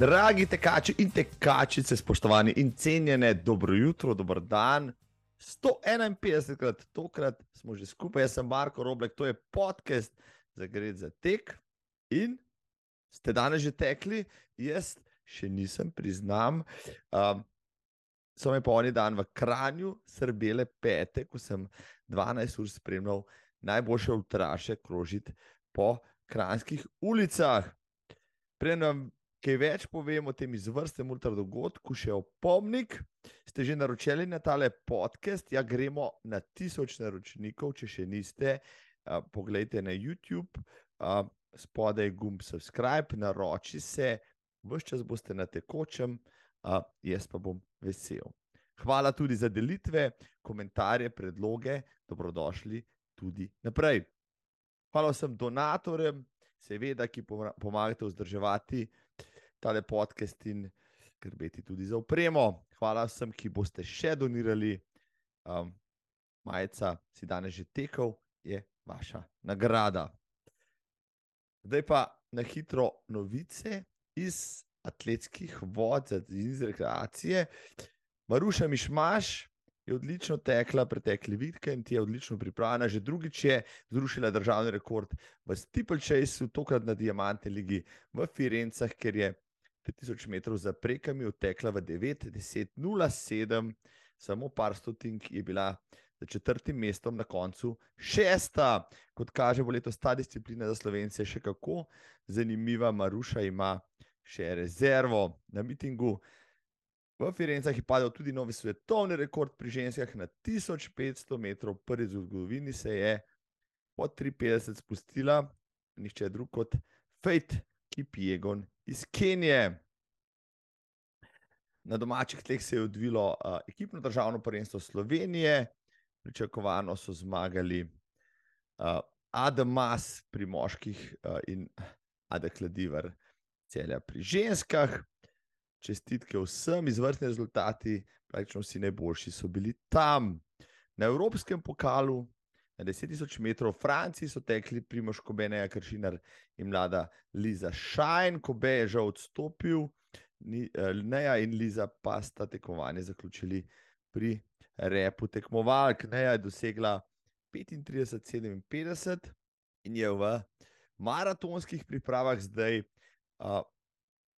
Dragi tekači in tekačice, spoštovani in cenjene, dobro jutro, dober dan. 151 krat, tokrat smo že skupaj, jaz sem Marko Roblek, to je podcast za gred za tek. In ste danes že tekli, jaz še nisem, priznam. Um, Sem je pa oni dan v Kranju, srbele pete, ko sem 12 ur spremljal najboljše ultraše krožiti po kranskih ulicah. Preden kaj več povem o tem izvrstnem ultradogodku, še opomnik, ste že naročili na tale podcast, ja gremo na tisoč naročnikov, če še niste, uh, pogledajte na YouTube, uh, spodaj je gumb subscribe, naroči se, vse čas boste na tekočem, uh, jaz pa bom vesel. Hvala tudi za delitve, komentarje, predloge, dobrodošli tudi naprej. Hvala vsem donatorjem, seveda, ki pomagate vzdrževati tale podcast in skrbeti tudi za upremo. Hvala vsem, ki boste še donirali. Um, Majca, si danes že tekel, je vaša nagrada. Zdaj pa na hitro novice iz atletskih vod, iz rekreacije. Maruša Mišmaš je odlično tekla, pretekli vikend je odlično pripravljena, že drugič je zrušila državni rekord v Steeplechaseu, tokrat na Diamante ligi v Firencah, ker je 5000 metrov za prekami odtekla v 9-10-0-7, samo par stotink je bila za četrtim mestom na koncu šesta. Kot kaže, bo letos ta disciplina za slovence še kako zanimiva. Maruša ima še rezervo na mitingu. V Firencah je padel tudi novi svetovni rekord pri ženskah na 1500 metrov, prvi v zgodovini se je po 53 spustila, nihče drug kot Fate Kipiegon iz Kenije. Na domačih tleh se je odvilo uh, ekipno državno prvenstvo Slovenije, pričakovano so zmagali uh, Adamas pri moških uh, in Adekladivar celja pri ženskah. Čestitke vsem izvrstni rezultati, praktično vsi najboljši so bili tam. Na Evropskem pokalu Na 10.000 metrov v Franciji so tekli Primoš Kobeneja, Kršinar in mlada Liza Šajn, Kobe je žal odstopil, eh, Neja in Liza pa sta tekmovanje zaključili pri repu tekmovalk. Neja je dosegla 35-57 in je v maratonskih pripravah zdaj. Uh,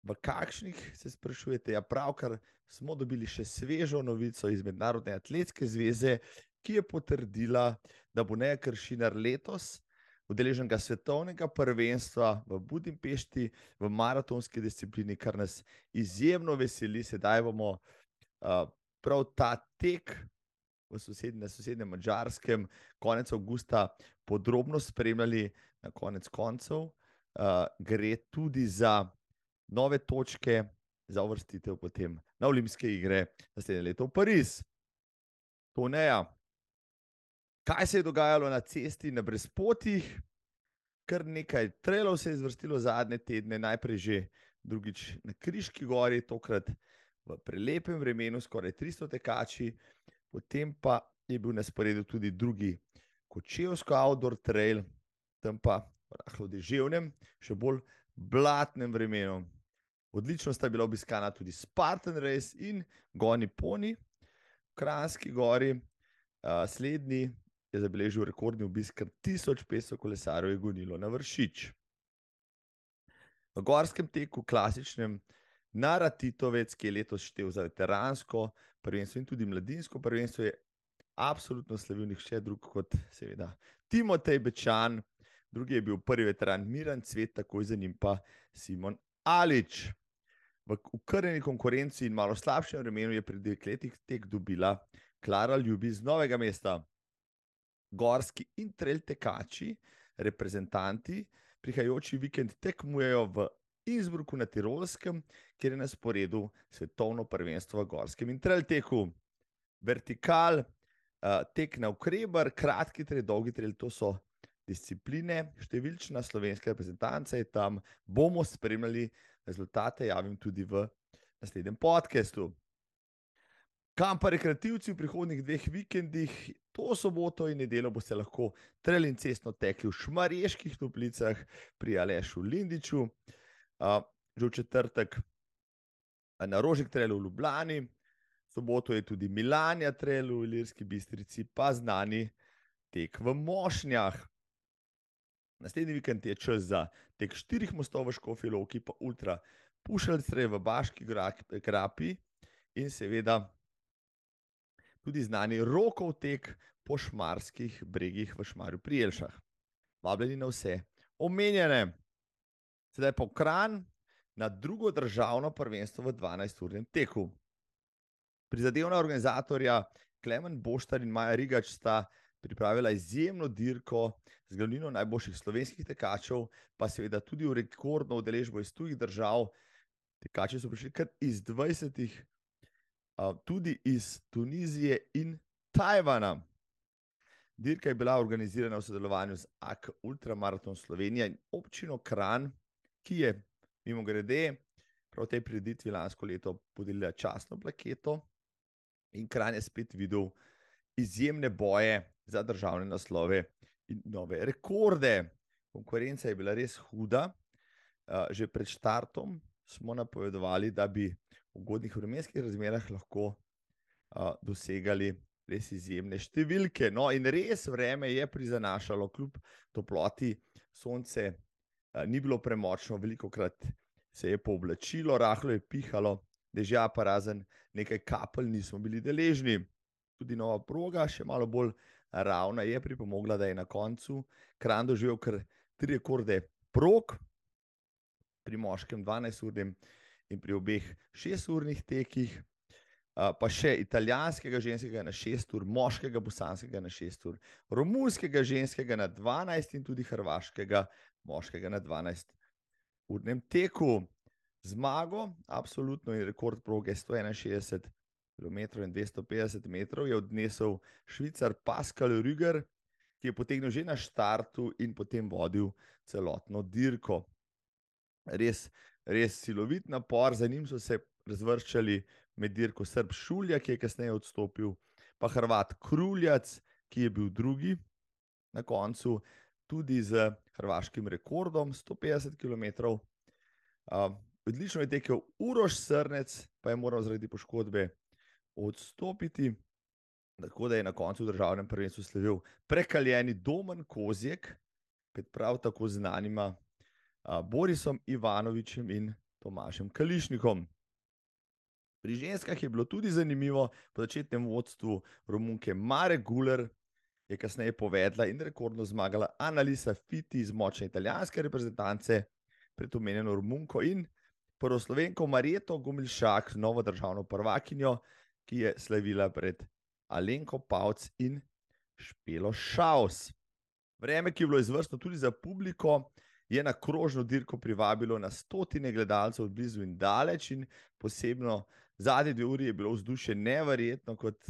v kakšnih se sprašujete? Ja, pravkar smo dobili še svežo novico iz Mednarodne atletske zveze, ki je potrdila, da bo Neja Kršinar letos udeleženega svetovnega prvenstva v Budimpešti v maratonski disciplini, kar nas izjemno veseli. Sedaj bomo uh, prav ta tek v sosednjem, sosednjem Mačarskem, konec avgusta, podrobno spremljali, na konec koncev. Uh, gre tudi za nove točke, za uvrstitev potem na Olimpijske igre naslednje leto v Pariz. To ne je kaj se je dogajalo na cesti, na brezpotih. Kar nekaj trelov se je zvrstilo zadnje tedne, najprej že drugič na Križki gori, tokrat v prelepem vremenu, skoraj 300 tekači, potem pa je bil na sporedu tudi drugi Kočevsko outdoor trail, tam pa v rahlo deževnem, še bolj blatnem vremenu. Odlično sta bila obiskana tudi Spartan Race in Goni Poni v Kranski gori. Uh, slednji je zabeležil rekordni obisk, ker 1500 kolesarjev je gonilo na vršič. V gorskem teku, klasičnem, naratitovec, ki je letos štev za veteransko prvenstvo in tudi mladinsko prvenstvo, je absolutno slavil nihče drug kot seveda Timotej Bečan, drugi je bil prvi veteran Miran Cvet, takoj za njim pa Simon Alič. V ukrnjeni konkurenci in malo slabšem vremenu je pred dveh letih tek dobila Klara Ljubi iz Novega mesta gorski in trail tekači, reprezentanti, prihajajoči vikend tekmujejo v Innsbrucku na Tirolskem, kjer je na sporedu svetovno prvenstvo v gorskem in trail teku. Vertikal, uh, tek na ukrebar, kratki trail, dolgi trail, to so discipline, številčna slovenska reprezentanca je tam, bomo spremljali rezultate, javim tudi v naslednjem podkastu. Kam pa rekreativci v prihodnih dveh vikendih, to soboto in nedeljo boste lahko trel in cestno tekli v Šmarjeških toplicah pri Alešu Lindiču. Uh, že v četrtek na Rožek Trelu v Ljubljani, soboto je tudi Milanja Trelu v Ilirski bistrici, pa znani tek v Mošnjah. Naslednji vikend je čas za tek štirih mostov v Škofilovki, pa ultra pušalce v Baški grapi in seveda tudi znani rokov tek po šmarskih bregih v Šmarju pri Jelšah. Vabljeni na vse omenjene. Sedaj pa kran na drugo državno prvenstvo v 12-urnem teku. Prizadevna organizatorja Klemen Boštar in Maja Rigač sta pripravila izjemno dirko z glavnino najboljših slovenskih tekačev, pa seveda tudi v rekordno udeležbo iz tujih držav. Tekači so prišli kar iz 20, tudi iz Tunizije in Tajvana. Dirka je bila organizirana v sodelovanju z AK Ultramaraton Slovenija in občino Kran, ki je, mimo grede, prav tej prireditvi lansko leto podelila častno plaketo in Kran je spet videl izjemne boje za državne naslove in nove rekorde. Konkurenca je bila res huda. Že pred štartom smo napovedovali, da bi ugodnih vremenskih razmerah lahko dosegali res izjemne številke. No, in res vreme je prizanašalo, kljub toploti, sonce ni bilo premočno, veliko krat se je povlačilo, rahlo je pihalo, dežja pa razen nekaj kapelj nismo bili deležni. Tudi nova proga, še malo bolj ravna, je pripomogla, da je na koncu Kran doživel kar tri rekorde prog, pri moškem 12-urnem in pri obeh 6-urnih tekih pa še italijanskega ženskega na 6 ur, moškega bosanskega na 6 ur, romunskega ženskega na 12 in tudi hrvaškega moškega na 12 urnem teku. Zmago, absolutno je rekord proge 161 km in 250 metrov, je odnesel švicar Pascal Rüger, ki je potegnil že na štartu in potem vodil celotno dirko. Res, res silovit napor, za njim so se razvrščali med dirko Srb Šulja, ki je kasneje odstopil, pa Hrvat Kruljac, ki je bil drugi na koncu, tudi z hrvaškim rekordom 150 km. Odlično je tekel Uroš Srnec, pa je moral zaradi poškodbe odstopiti, tako da je na koncu v državnem prvenstvu sledil prekaljeni Domen Kozjek, pred prav tako znanima Borisom Ivanovičem in Tomašem Kališnikom. Pri ženskah je bilo tudi zanimivo, po začetnem vodstvu Romunke Mare Guler je kasneje povedla in rekordno zmagala Annalisa Fiti iz močne italijanske reprezentance pred omenjeno Romunko in prvo Slovenko Marjeto Gomilšak, novo državno prvakinjo, ki je slavila pred Alenko Pavc in Špelo Šaus. Vreme, ki je bilo izvrstno tudi za publiko, je na krožno dirko privabilo na stotine gledalcev od blizu in daleč in posebno zadnji dve uri je bilo vzdušje neverjetno, kot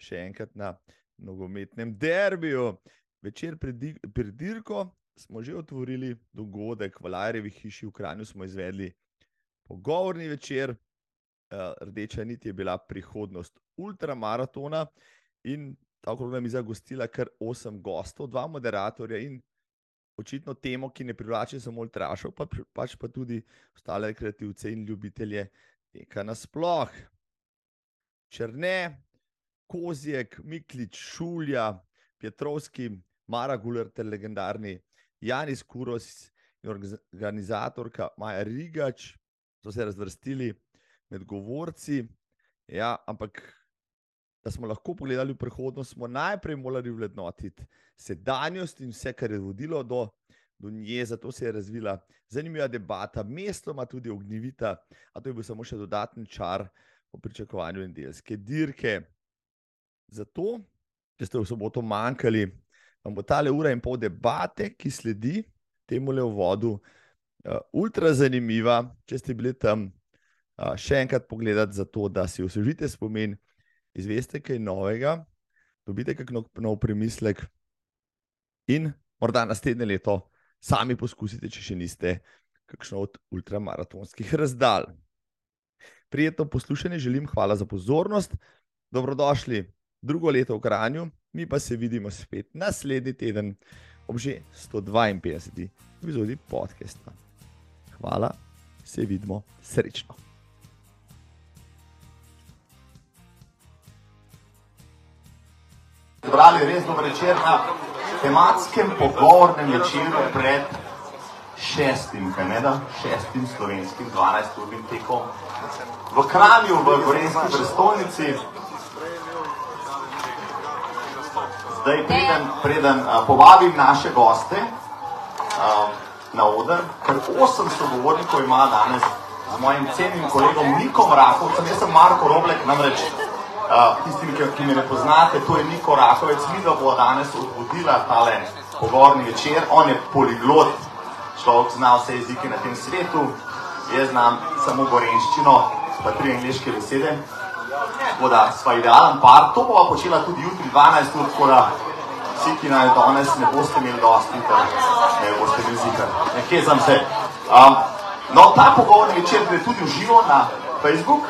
še enkrat na nogometnem derbiju. Večer pred dirko smo že otvorili dogodek v Lajrevi hiši v Kranju, smo izvedli pogovorni večer. Rdeča nit je bila prihodnost ultramaratona in ta okrogla miza gostila kar osem gostov, dva moderatorja in očitno temo, ki ne privlači samo ultrašov, pač pa tudi ostale kreativce in ljubitelje teka nasploh. Črne, Kozjek, Miklič, Šulja, Petrovski, Mara Guler ter legendarni Janis Kuros in organizatorka Maja Rigač so se razvrstili med govorci. Ja, ampak da smo lahko pogledali v prihodnost, smo najprej morali vrednotiti sedanjost in vse, kar je vodilo do do nje, zato se je razvila zanimiva debata, mestoma tudi ognjevita, a to je bil samo še dodatni čar v pričakovanju nedeljske dirke. Zato, če ste v soboto manjkali, vam bo tale ura in pol debate, ki sledi temu le v vodu, ultra zanimiva, če ste bili tam še enkrat pogledati, zato da si osvežite spomin, izveste kaj novega, dobite kak nov premislek in morda naslednje leto sami poskusite, če še niste, kakšno od ultramaratonskih razdalj. Prijetno poslušanje želim, hvala za pozornost. Dobrodošli drugo leto v Kranju, mi pa se vidimo spet naslednji teden ob že 152. epizodi podcasta. Hvala, se vidimo, srečno. Zbrali res dober večer na tematskem pogovornem večeru pred šestim, kaj ne da, šestim slovenskim 12-urnim tekom v Kranju, v Gorenski prestolnici. Zdaj preden, preden uh, povabim naše goste uh, na oder, ker osem sogovornikov ima danes z mojim cenim kolegom Nikom Rakovcem, jaz sem Marko Roblek, namreč uh, tistim, ki, ki me ne poznate, to je Niko Rakovec, mi da bo danes odvodila tale pogovorni večer, on je poliglot, človek zna vse jezike na tem svetu, jaz znam samo gorenščino, pa tri angliške besede. Tako da sva idealen par, to bova počela tudi jutri 12 ur, tako da vsi, ki naj danes ne boste imeli dosti, da ne boste imeli zika. Nekje sem se. Um, no, ta pogovorni večer gre tudi v živo na Facebook,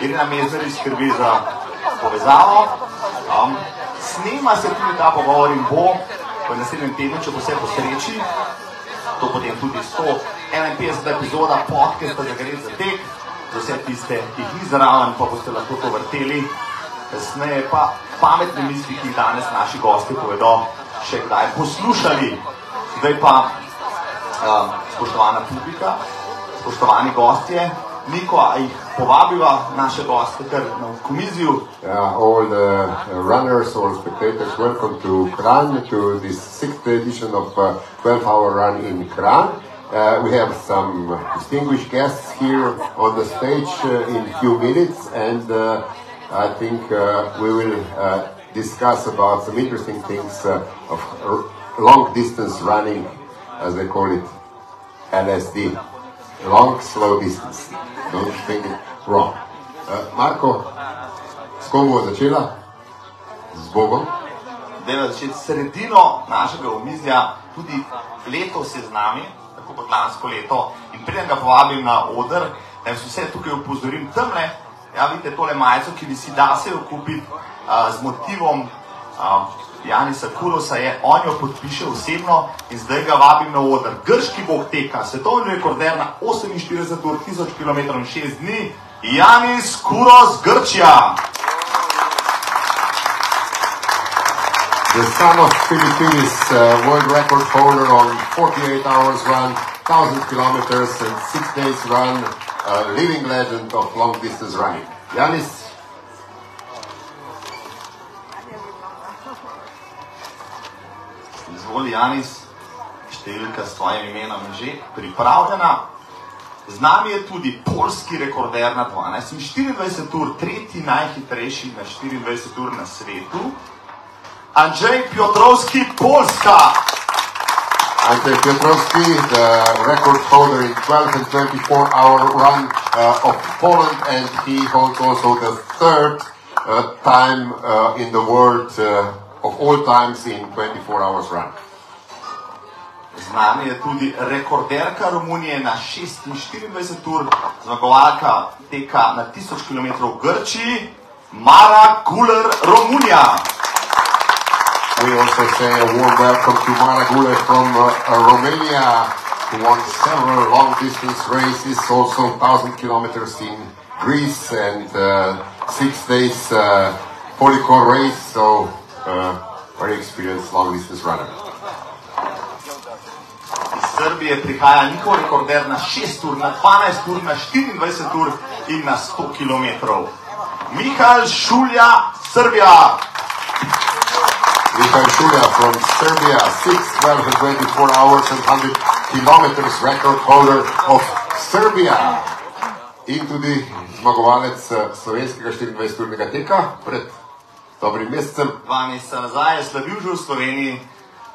Irina Mezeri skrbi za povezavo. Um, snema se tudi ta pogovor in bo v naslednjem tednu, če bo vse po sreči, to potem tudi 151 epizoda podcasta, da gre za tek, za vse tiste, ki jih ni zraven, pa boste lahko to vrteli. Kasneje pa pametne misli, ki jih danes naši gosti povedo, še kdaj poslušali. Zdaj pa, um, spoštovana publika, spoštovani gostje, Niko, all the uh, runners, all spectators, welcome to Kran, to this sixth edition of uh, 12 hour run in Kran. Uh, we have some distinguished guests here on the stage uh, in a few minutes, and uh, I think uh, we will uh, discuss about some interesting things uh, of long distance running, as they call it, LSD, long slow distance. Don't think it wrong. Uh, Marko, s kom bo začela? Z Bogom. Dela začeti sredino našega omizja, tudi letos je z nami, tako kot lansko leto. In preden ga povabim na oder, da vas vse tukaj upozorim tamle, ja, vidite tole majico, ki bi si da se jo kupiti uh, z motivom uh, Janisa Kurosa, je, on jo podpiše osebno in zdaj ga vabim na oder. Grški bog teka, svetovni rekorder na 48 ur, 1000 km in 6 dni, Janis Kuros, Grčija. The son of Philippines, uh, world record holder on 48 hours run, 1000 kilometers and 6 days run, a living legend of long distance running. Yanis, Izvoli, Janis, številka s tvojim imenom je že pripravljena. Z nami je tudi polski rekorder na 12 in 24 ur, tretji najhitrejši na 24 ur na svetu, Andrzej Piotrowski, Polska. Ante Piotrowski, the record holder in 12 and 24 hour run uh, of Poland, and he holds also the third uh, time uh, in the world uh, of all times in 24 hours run. Z nami je tudi rekorderka Romunije na 26 ur, zmagovalka teka na 1000 km v Grčiji, Mara Guler, Romunija. We also say a warm welcome to Mara Gule from uh, Romania, who won several long distance races, also 1000 kilometers in Greece and uh, six days uh, polycore race, so uh, very experienced long distance runner. Srbije prihaja njihov rekorder na 6 ur, na 12 ur, na 24 ur in na 100 km. Mihajl Šulja, Srbija. Michael Šulja from Serbia, 6, 12 and 24 hours and 100 kilometers record holder of Serbia. In tudi zmagovalec uh, slovenskega 24-urnega teka pred dobrim mesecem. Dva meseca nazaj je slavil že v Sloveniji,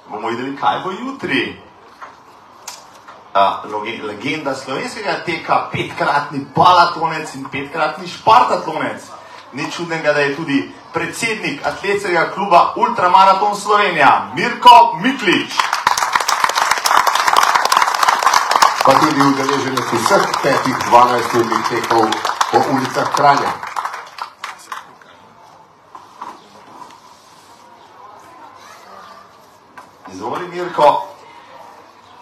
bomo videli, kaj bo jutri. Uh, legenda slovenskega teka, petkratni balatonec in petkratni špartatlonec. Ni čudnega, da je tudi predsednik atletskega kluba Ultramaraton Slovenija, Mirko Miklič. pa tudi udeleženec vseh petih 12-urnih tekov po ulicah Kranja. Izvoli, Mirko.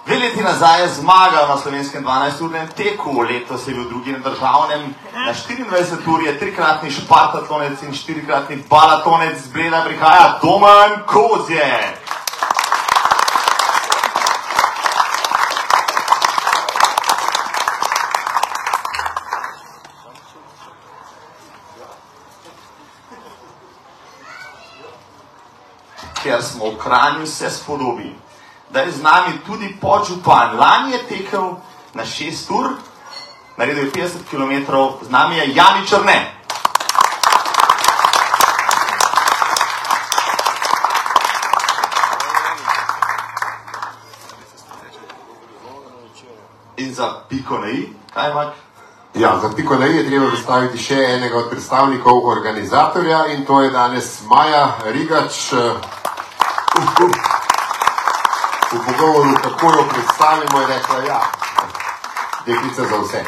Leti nazaj je zmagal na slovenskem 12-urnem teku, letos je bil drugi na državnem, na 24 ur je trikratni špartatlonec in štirikratni balatonec z Bleda prihaja Doman Kozje. Ker smo v Kranju se spodobi, da je z nami tudi podžupan. Lani je tekel na 6 ur, naredil je 50 km, z nami je Jani Črne. In za piko na i, kaj imaš? Ja, za piko na i je treba predstaviti še enega od predstavnikov organizatorja in to je danes Maja Rigač. eh, uh, uh. V pogovoru, kako jo predstavimo, je rekla, ja, deklica za vse.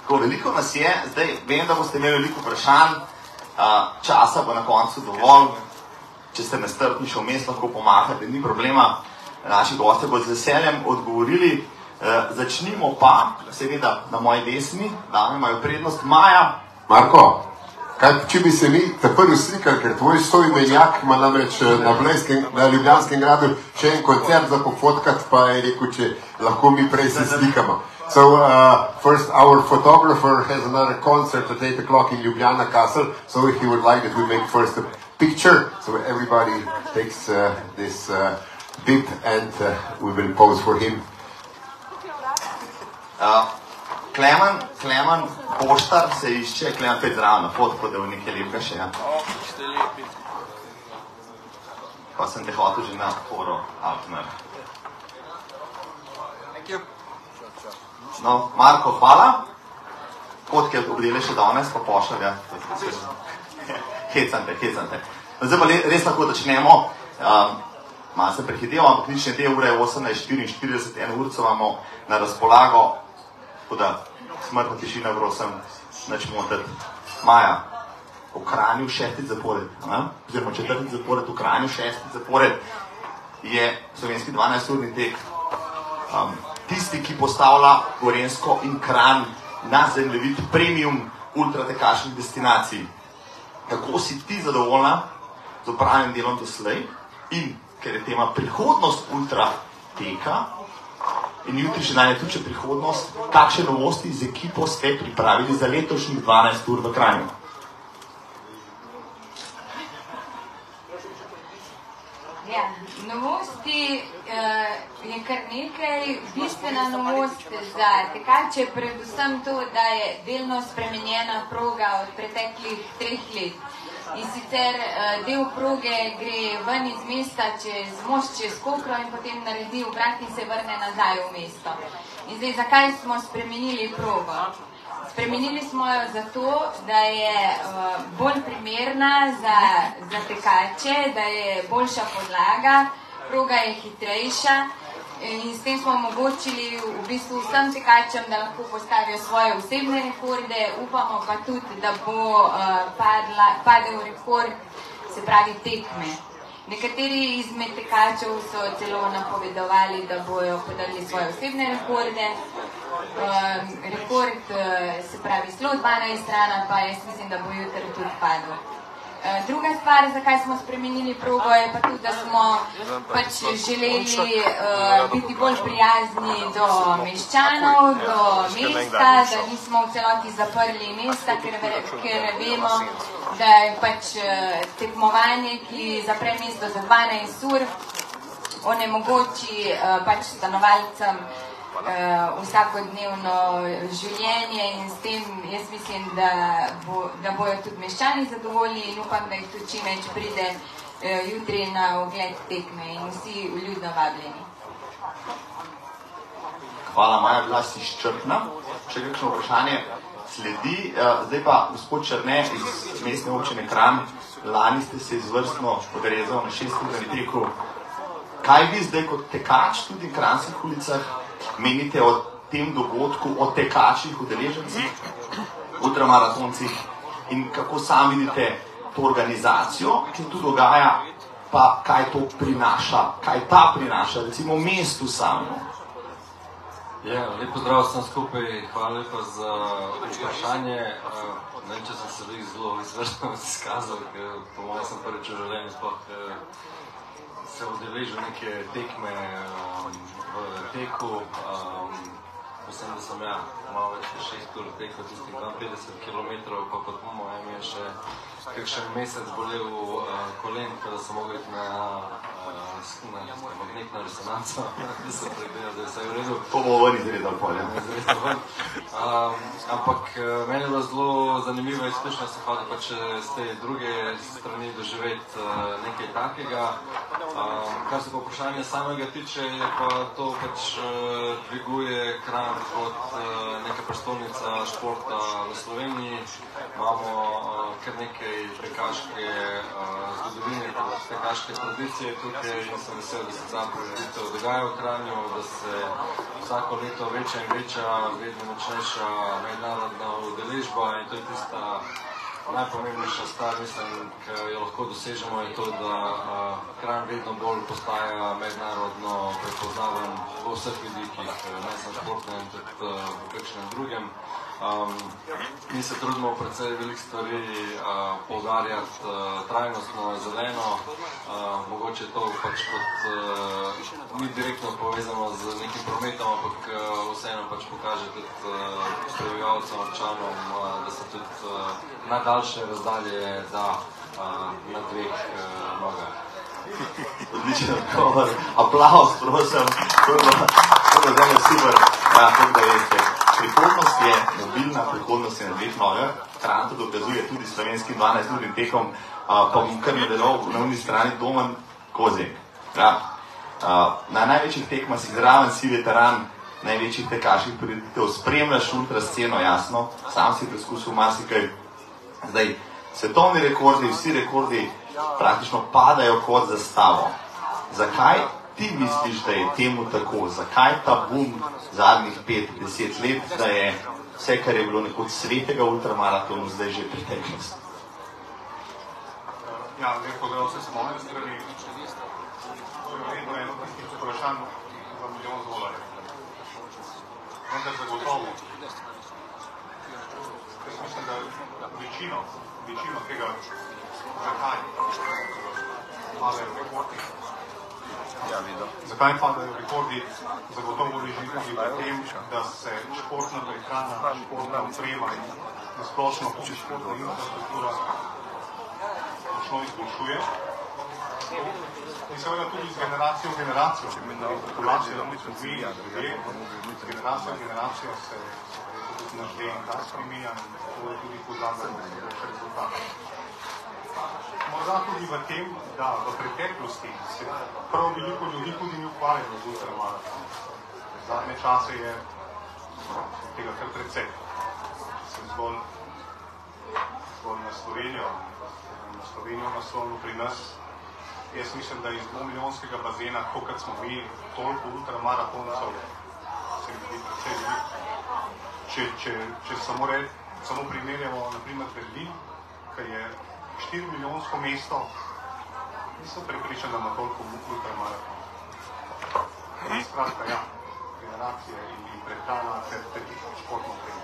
Tako veliko nas je, zdaj vem, da boste imeli veliko vprašanj, časa bo na koncu dovolj. Če ste nestrpni, še vmes lahko pomahate, ni problema. Naši gosti bodo z veseljem odgovorili. E, začnimo pa, seveda, na moji desni, dame imajo prednost, Maja. Marko, kaj, če bi se mi prvi slikali, ker tvoj soimenjak ima namreč eh, na, Blejskem, na Ljubljanskem gradu še en koncert za pofotkat, pa je rekel, če lahko mi prej se slikamo. So uh, first, our photographer has another concert at 8 o'clock in Ljubljana Castle, so he would like that we make first a picture, so everybody takes uh, this uh, bit and uh, we will pose for him. Uh, Klemen, Klemen Poštar se išče, Klemen pet zraven na fotko, da bo nekaj lepega še. Ja. Pa sem te hotel že na foro, Altner. No, Marko, hvala. Fotke obdele še danes, pa pošljem, ja. Hecam te, hecam te. No, Zdaj pa res lahko začnemo. Um, Malo se prehitevamo, ampak nič ne te ure, 18.44, eno urco imamo na razpolago. Tako da, smrtna tišina, prosim, neč motiti. Maja, v Kranju šestič zapored, ne? oziroma četrtič zapored, v Kranju šestič zapored je slovenski 12-urni tek. Um, tisti, ki postavlja Gorensko in Kranj na zemljevid premium ultratekašnih destinacij. Kako si ti zadovoljna z upravljenim delom doslej in ker je tema prihodnost ultra teka in jutri še danes tudi še prihodnost, kakšne novosti z ekipo ste pripravili za letošnjih 12 ur v Kranju? Ja, novosti uh, je kar nekaj. Bistvena novost za tekače je predvsem to, da je delno spremenjena proga od preteklih treh let. In sicer uh, del proge gre ven iz mesta čez most, čez Kokro in potem naredi obrat in se vrne nazaj v mesto. In zdaj, zakaj smo spremenili progo? Spremenili smo jo zato, da je uh, bolj primerna za, za tekače, da je boljša podlaga, proga je hitrejša in s tem smo omogočili v bistvu vsem tekačem, da lahko postavijo svoje osebne rekorde. Upamo pa tudi, da bo uh, padla, padel rekord, se pravi tekme. Nekateri izmed tekačev so celo napovedovali, da bojo podali svoje osebne rekorde. Um, rekord, uh, se pravi, zelo 12 strana, pa jaz mislim, da bo jutri tudi padel. Uh, druga stvar, zakaj smo spremenili progo, je pa tudi, da smo pač želeli uh, biti bolj prijazni do meščanov, do mesta, da nismo v celoti zaprli mesta, ker, ker vemo, da je pač uh, tekmovanje, ki zapre mesto za 12 ur, onemogoči uh, pač stanovalcem uh, vsakodnevno življenje in s tem jaz mislim, da, bo, da bojo tudi meščani zadovoljni in upam, da jih tudi čim več pride uh, jutri na ogled tekme in vsi vljudno vabljeni. Hvala, Maja, bila si izčrpna. Še kakšno vprašanje sledi. Eh, Zdaj pa, gospod Črne iz mestne občine Kran, lani ste se izvrstno podrezali na šestkratni teku. Kaj vi zdaj kot tekač tudi v Kranskih ulicah menite o tem dogodku, o tekačih, udeležencih, ultramaratoncih in kako sami vidite to organizacijo, ki tu dogaja, pa kaj to prinaša, kaj ta prinaša, recimo mestu samemu. Ja, lep pozdrav vsem skupaj, hvala lepa za vprašanje. Uh, ne vem, če sem se veliko zelo izvrstno izkazal, ker po mojem sem prvič v življenju sploh uh, se udeležil neke tekme um, v teku. Um, mislim, da sem ja, malo več kot 6 ur tekel tistih 52 km, pa kot mamo, em je še kakšen mesec bolel uh, kolen, da sem mogel iti na na magnetno resonanco, da se pregledal, da je vse v redu. To bo ven izredno polje. Um, ampak eh, meni je bilo zelo zanimivo izkušnja, se hvala pač z te druge strani doživeti uh, nekaj takega. Um, kar se pa vprašanja samega tiče, je pa to pač uh, dviguje kran kot uh, neka prestolnica športa v Sloveniji. Imamo uh, kar nekaj prekaške uh, zgodovine, prekaške tradicije tukaj in sem vesel, da se ta prireditev dogaja v Kranju, da se vsako leto večja in večja, vedno močnejša mednarodna udeležba in to je tista najpomembnejša stvar, mislim, ki jo lahko dosežemo, je to, da uh, Kran vedno bolj postaja mednarodno prepoznaven v vseh vidikih, ne samo športnem, tudi uh, v kakšnem drugem. Um, mi se trudimo predvsej veliko stvari uh, poudarjati uh, trajnostno, zeleno, uh, mogoče to pač kot uh, ni direktno povezano z nekim prometom, ampak uh, vseeno pač pokaže tudi uh, prebivalcem, občanom, uh, da se tudi uh, na daljše razdalje da uh, na dveh uh, nogah. Odličen odgovor. Aplaus, prosim. To je zelo super. Ja, tako da veste. Prihodnost je mobilna, prihodnost je na dveh nogah. Kran to dokazuje tudi slovenskim 12-urnim tekom, pa bom kar nadaljeval na unji strani Domen Kozek. Ja. Na največjih tekmah si zraven si veteran največjih tekaških prireditev, spremljaš ultra sceno, jasno, sam si preskusil marsikaj. Zdaj, svetovni rekordi, vsi rekordi praktično padajo kot zastavo. Zakaj ti misliš, da je temu tako? Zakaj ta boom zadnjih 5-10 let, da je vse, kar je bilo nekoč svetega ultramaratona, zdaj že preteklost? Ja, lepo, da vse smo moje strani. To je vedno eno tistih vprašanj za milijon dolarjev. Vendar zagotovo. Jaz mislim, da večino, večino tega, zakaj rekordi, Ja, vidim. Zakaj padajo rekordi, zagotovo leži tudi v tem, da se športna prehrana, športna oprema in nasplošno tudi športna infrastruktura močno izboljšuje. In seveda tudi z generacijo v generacijo, populacija tudi mi, ljudje, z generacijo v generacijo se tudi naš DNK spreminja in to je tudi podlaga za boljše rezultate. Morda tudi v tem, da v preteklosti se prav veliko ljudi tudi ni ukvarjalo z ultramaratonom. Zadnje čase je tega kar precej. Sem zgolj, zgolj na Slovenijo, na Slovenijo naslovno pri nas. Jaz mislim, da iz dvomilijonskega bazena, kot smo mi, toliko ultramaratoncev, se mi zdi precej veliko. Če, če, če samo, re, samo primerjamo, naprimer Berlin, ki je 4 milijonsko mesto, nisem prepričan, da ima toliko ultramaraton. Skratka, ja, generacije in, in prehrana ter, ter športno opremo.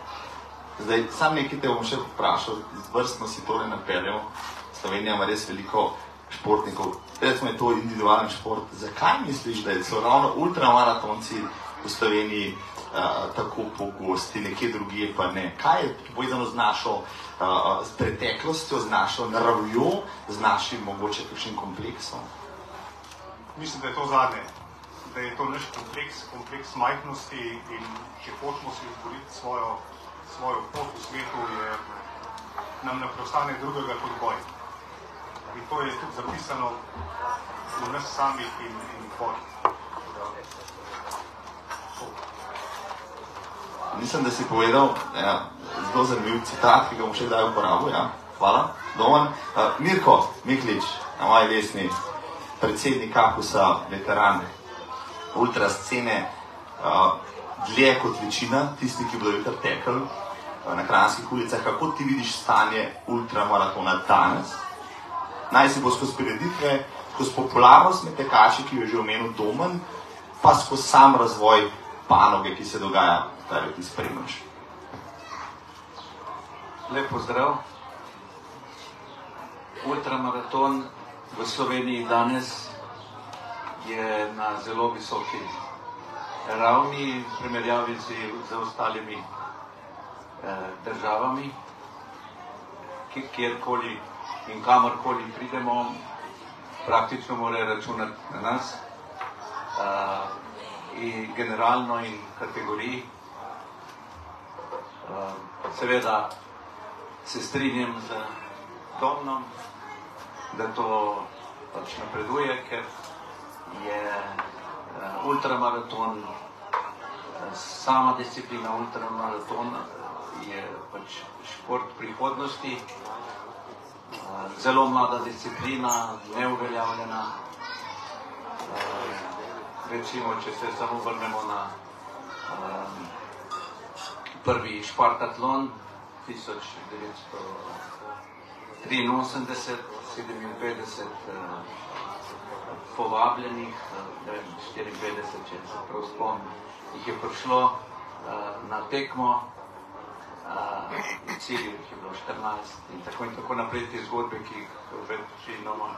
Zdaj, sam nekaj te bom še vprašal, vrstno si tole napeljal. Slovenija ima res veliko športnikov, recimo je to individualen šport. Zakaj misliš, da so ravno ultramaratonci v Sloveniji tako pogosti, nekje drugje pa ne? Kaj je povezano z našo uh, s preteklostjo, z našo naravjo, z našim mogoče kakšnim kompleksom? Mislim, da je to zadnje, da je to naš kompleks, kompleks majhnosti in če hočemo si izboriti svojo, svojo pot v svetu, je, nam ne preostane drugega kot boj. In to je tudi zapisano v nas samih in, in boj. Mislim, da si povedal ja, zelo zanimiv citat, ki ga bom še kdaj uporabil. Ja. Hvala, Domen. Uh, Mirko Miklič, na moji desni, predsednik Kakusa, veteran ultrascene, uh, dlje kot večina tistih, ki bodo jutri tekli uh, na kranskih ulicah. Kako ti vidiš stanje ultramaratona danes naj si bo skozi prireditve, skozi popularnost med tekači, ki jo je že omenil Domen, pa skozi sam razvoj panoge, ki se dogaja, kar ti spremljaš. Lep pozdrav. Ultramaraton v Sloveniji danes je na zelo visoki ravni v primerjavi z, z ostalimi eh, državami, ki, kjerkoli in kamorkoli pridemo, praktično morajo računati na nas. Uh, in generalno in kategoriji. Uh, seveda se strinjam z Domnom, da to pač napreduje, ker je uh, ultramaraton, uh, sama disciplina ultramaratona je pač šport prihodnosti, uh, zelo mlada disciplina, neuveljavljena. Recimo, če se samo vrnemo na um, prvi Špartatlon 1983, 57 uh, povabljenih, uh, 54, če se prav spomnim, jih je prišlo uh, na tekmo, uh, cilj jih je bilo 14 in tako in tako naprej te zgodbe, ki jih večinoma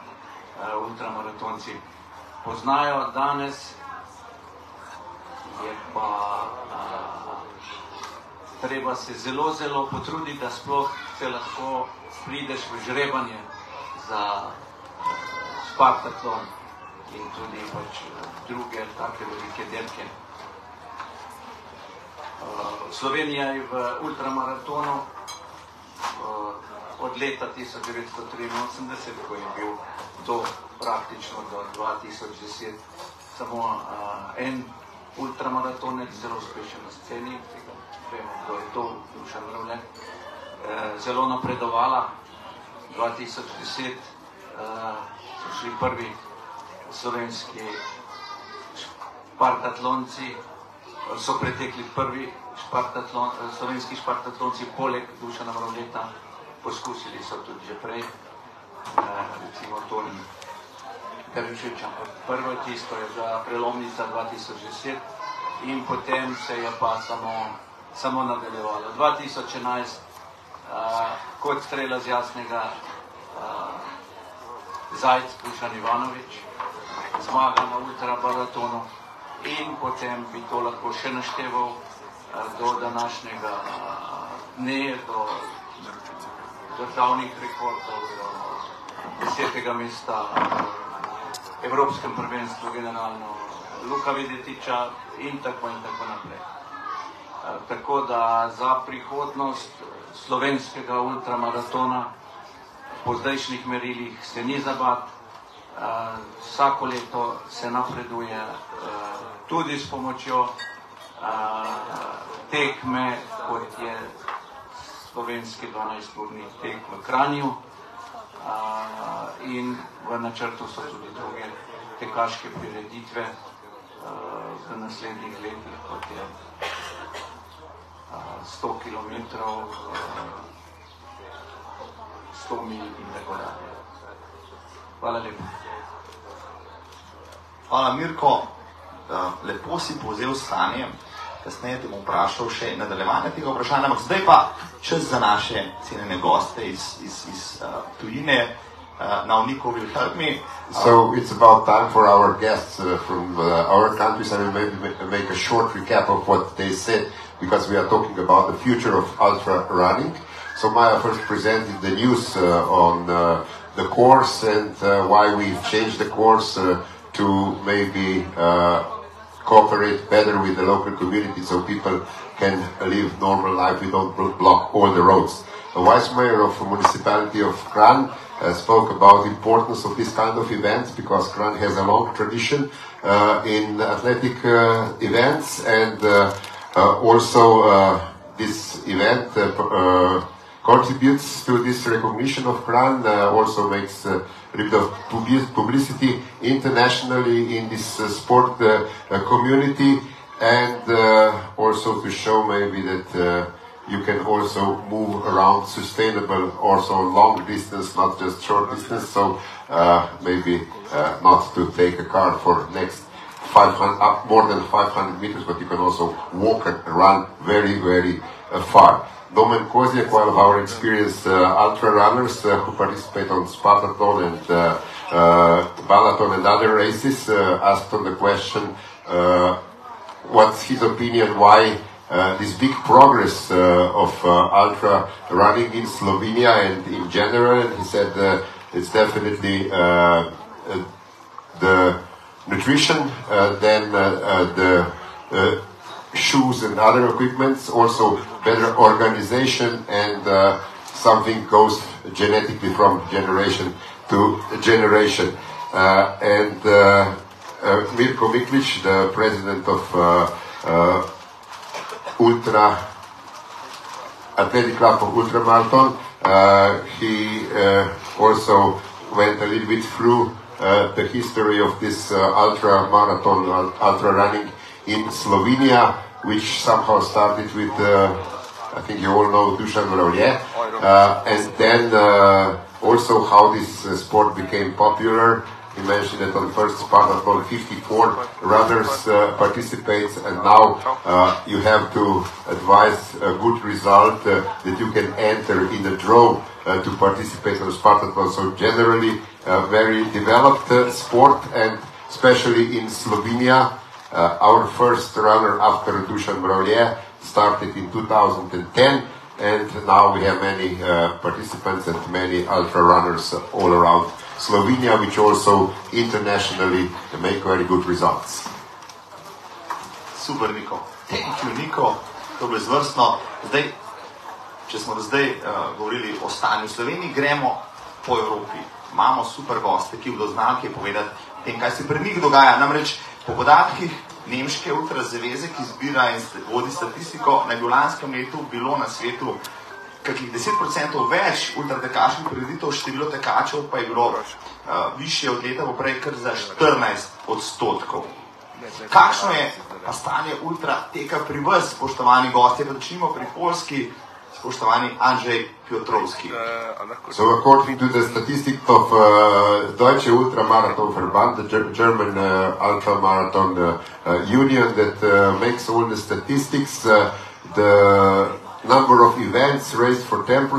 ultramaratonci poznajo. Danes, je pa treba se zelo, zelo potruditi, da sploh se lahko prideš v žrebanje za Spartaklon in tudi pač druge take velike delke. Slovenija je v ultramaratonu od leta 1983, ko je bil do praktično do 2010 samo en ultramaratonec, zelo uspešen na sceni, vemo, kdo je to, Dušan Mravljen, uh, zelo napredovala. 2010 uh, so šli prvi slovenski špartatlonci, so pretekli prvi špartatlon, slovenski špartatlonci, poleg Dušana Mravljeta, poskusili so tudi že prej, recimo Toni Kržič, ampak prvo tisto je bila prelomnica 2010 in potem se je pa samo, samo nadaljevalo. 2011 uh, kot strela z jasnega uh, Zajc Pušan Ivanovič, zmaga na ultrabaratonu in potem bi to lahko še našteval uh, do današnjega uh, dne, do državnih rekordov, do desetega mesta uh, Evropskem prvenstvu generalno Luka Videtiča in tako in tako naprej. Tako da za prihodnost slovenskega ultramaratona po zdajšnjih merilih se ni zabat. E, vsako leto se napreduje e, tudi s pomočjo tekme, kot je slovenski 12-urni tek v Kranju in v načrtu so tudi druge tekaške prireditve v naslednjih letih, kot je 100 km, 100 mil in tako dalje. Hvala lepa. Hvala, Mirko. Lepo si povzel stanje. Kasneje te bom vprašal še nadaljevanje tega vprašanja, ampak zdaj pa čas za naše cenjene goste iz, iz, iz uh, tujine. Uh, now Nico will help me. So it's about time for our guests uh, from uh, our countries. I will maybe ma- make a short recap of what they said because we are talking about the future of ultra running. So Maya first presented the news uh, on uh, the course and uh, why we've changed the course to maybe cooperate better with the local community so people can live normal life. We don't block all the roads. The vice mayor of the municipality of Kran uh, spoke about the importance of this kind of events because Kran has a long tradition uh, in athletic uh, events and also uh, this event uh, uh, contributes to this recognition of Kran, uh, also makes uh, a bit of publicity internationally in this uh, sport uh, uh, community and uh, also to show maybe that uh, you can also move around sustainable, also long distance, not just short distance. So uh, maybe uh, not to take a car for next 500, up more than 500 meters, but you can also walk and run very, very uh, far. Domen Kozjak, one of our experienced uh, ultra runners uh, who participate on Spartathlon and uh, uh, Balaton and other races, asked on the question, what's his opinion why uh, this big progress uh, of uh, ultra running in Slovenia and in general. And he said it's definitely the nutrition, uh, then uh, uh, the shoes and other equipments, also better organization, and something goes genetically from generation to generation. And Mirko Miklic, the president of Ultra Athletic Club of Ultramarathon, uh, he uh, also went a little bit through the history of this uh, ultra marathon, ultra running in Slovenia, which somehow started with, uh, I think you all know Dusan Vrovlje, uh, and then uh, also how this uh, sport became popular. He mentioned that on first Spartathlon 54 runners uh, participates and now uh, you have to advise a good result uh, that you can enter in the draw. uh, to participate in on Spartathlon. So generally a very developed uh, sport and especially in Slovenia uh, our first runner after Dusan Brovlje started in 2010 and now we have many uh, participants and many ultra runners all around Slovenia, which also internationally make very good results. Super, Niko. Thank you, Niko. To je izvrstno. Zdaj, če smo zdaj uh, govorili o stanju v Sloveniji, gremo po Evropi. Imamo super goste, ki bodo znali kaj povedati o tem, kaj se pri njih dogaja. Namreč po podatkih Nemške ultrazaveze, ki zbira in vodi statistiko, naj bi v lanskem letu bilo na svetu kakih 10% več ultratekaških prireditev, število tekačev pa je bilo uh, više od leta poprej kar za 14 odstotkov. Kakšno je pa stanje ultra teka pri vas, spoštovani gostje, pa začnimo pri Polski, spoštovani Andrzej Piotrovski. So according to the statistics of uh, Deutsche Ultramarathon Verband, the Ger- German uh, ultramarathon uh, uh, union that uh, makes all the statistics, uh, the number of events raised for 10%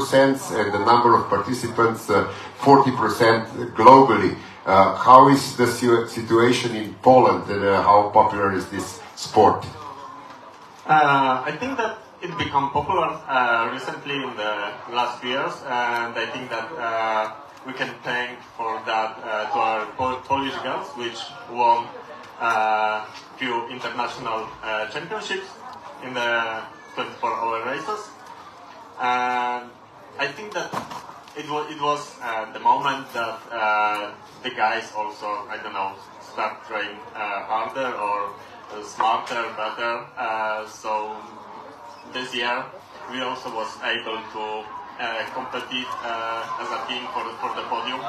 and the number of participants uh, 40% globally. Uh, how is the si- situation in Poland and uh, how popular is this sport? Uh, I think that it become popular uh, recently in the last years, and I think that uh, we can thank for that uh, to our Pol- Polish girls, which won uh, few international uh, championships in the 24-hour races. And I think that it was it was uh, the moment that uh, the guys also I don't know start trying harder or smarter, better. So this year we also was able to uh, compete uh, as a team for for the podium,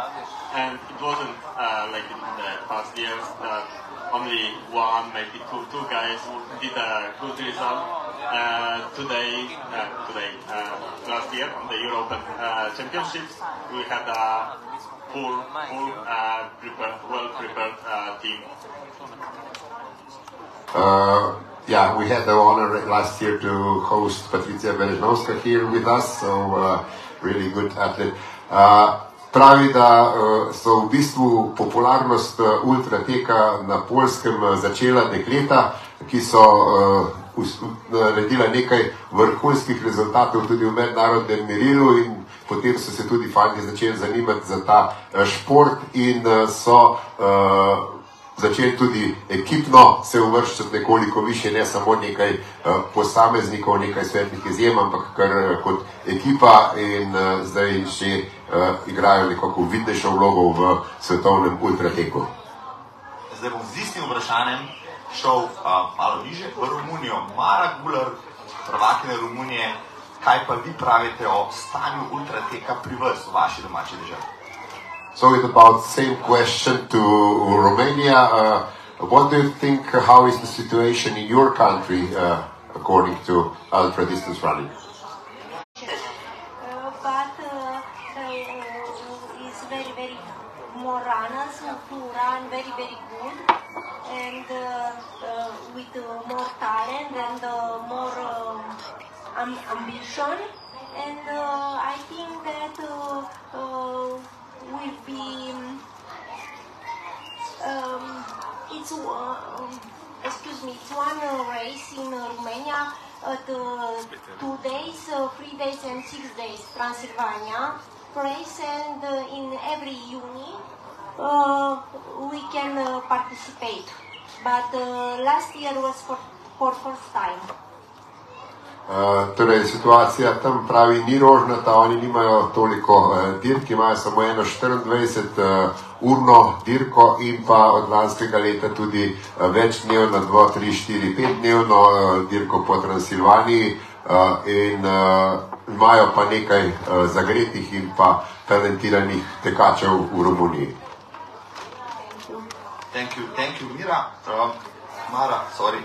and it wasn't uh, like in the past years that only one, maybe two, two guys did a good result. Uh, today, uh, today, uh, last year on the European Championships, we had a full, full, prepared, well prepared team. Yeah, we had the honor last year to host Patricia Bereznovska here with us, so uh, really good athlete. Uh, pravi, da uh, so v bistvu popularnost uh, ultrateka na polskem uh, začela dekleta, ki so uh, naredila nekaj vrhunskih rezultatov tudi v mednarodnem merilu in potem so se tudi fanti začeli zanimati za ta šport in so začeli tudi ekipno se uvrščati nekoliko više, ne samo nekaj uh, posameznikov, nekaj svetlih izjem, ampak kar uh, kot ekipa in uh, zdaj že igrajo nekako vidnejšo vlogo v svetovnem ultrateku. Zdaj bom z istim vprašanjem šel malo niže v Romunijo. Mara Gular, prvakinja Romunije, kaj pa vi pravite o stanju ultrateka pri vas, v vaši domači državi? So it's about same question to Romania. Uh, what do you think? How is the situation in your country uh, according to ultra distance running? But uh, uh, it's very very more runners who run very very good and uh, with more talent and more um, ambition and I think that be. Um, it's uh, um, excuse me. It's one uh, race in Romania at uh, two days, uh, three days, and six days. Transylvania race, and uh, in every uni uh, we can participate. But last year was for for first time. Uh, torej, situacija tam pravi ni rožnata, oni nimajo toliko uh, dirk, imajo samo eno 24 uh, urno dirko in pa od lanskega leta tudi uh, večdnevno, 2, 3, 4, 5 dnevno uh, dirko po Transilvaniji uh, in uh, imajo pa nekaj uh, zagretih in pa talentiranih tekačev v Romuniji. Thank you, thank you, Mira. Um, Mara, sorry.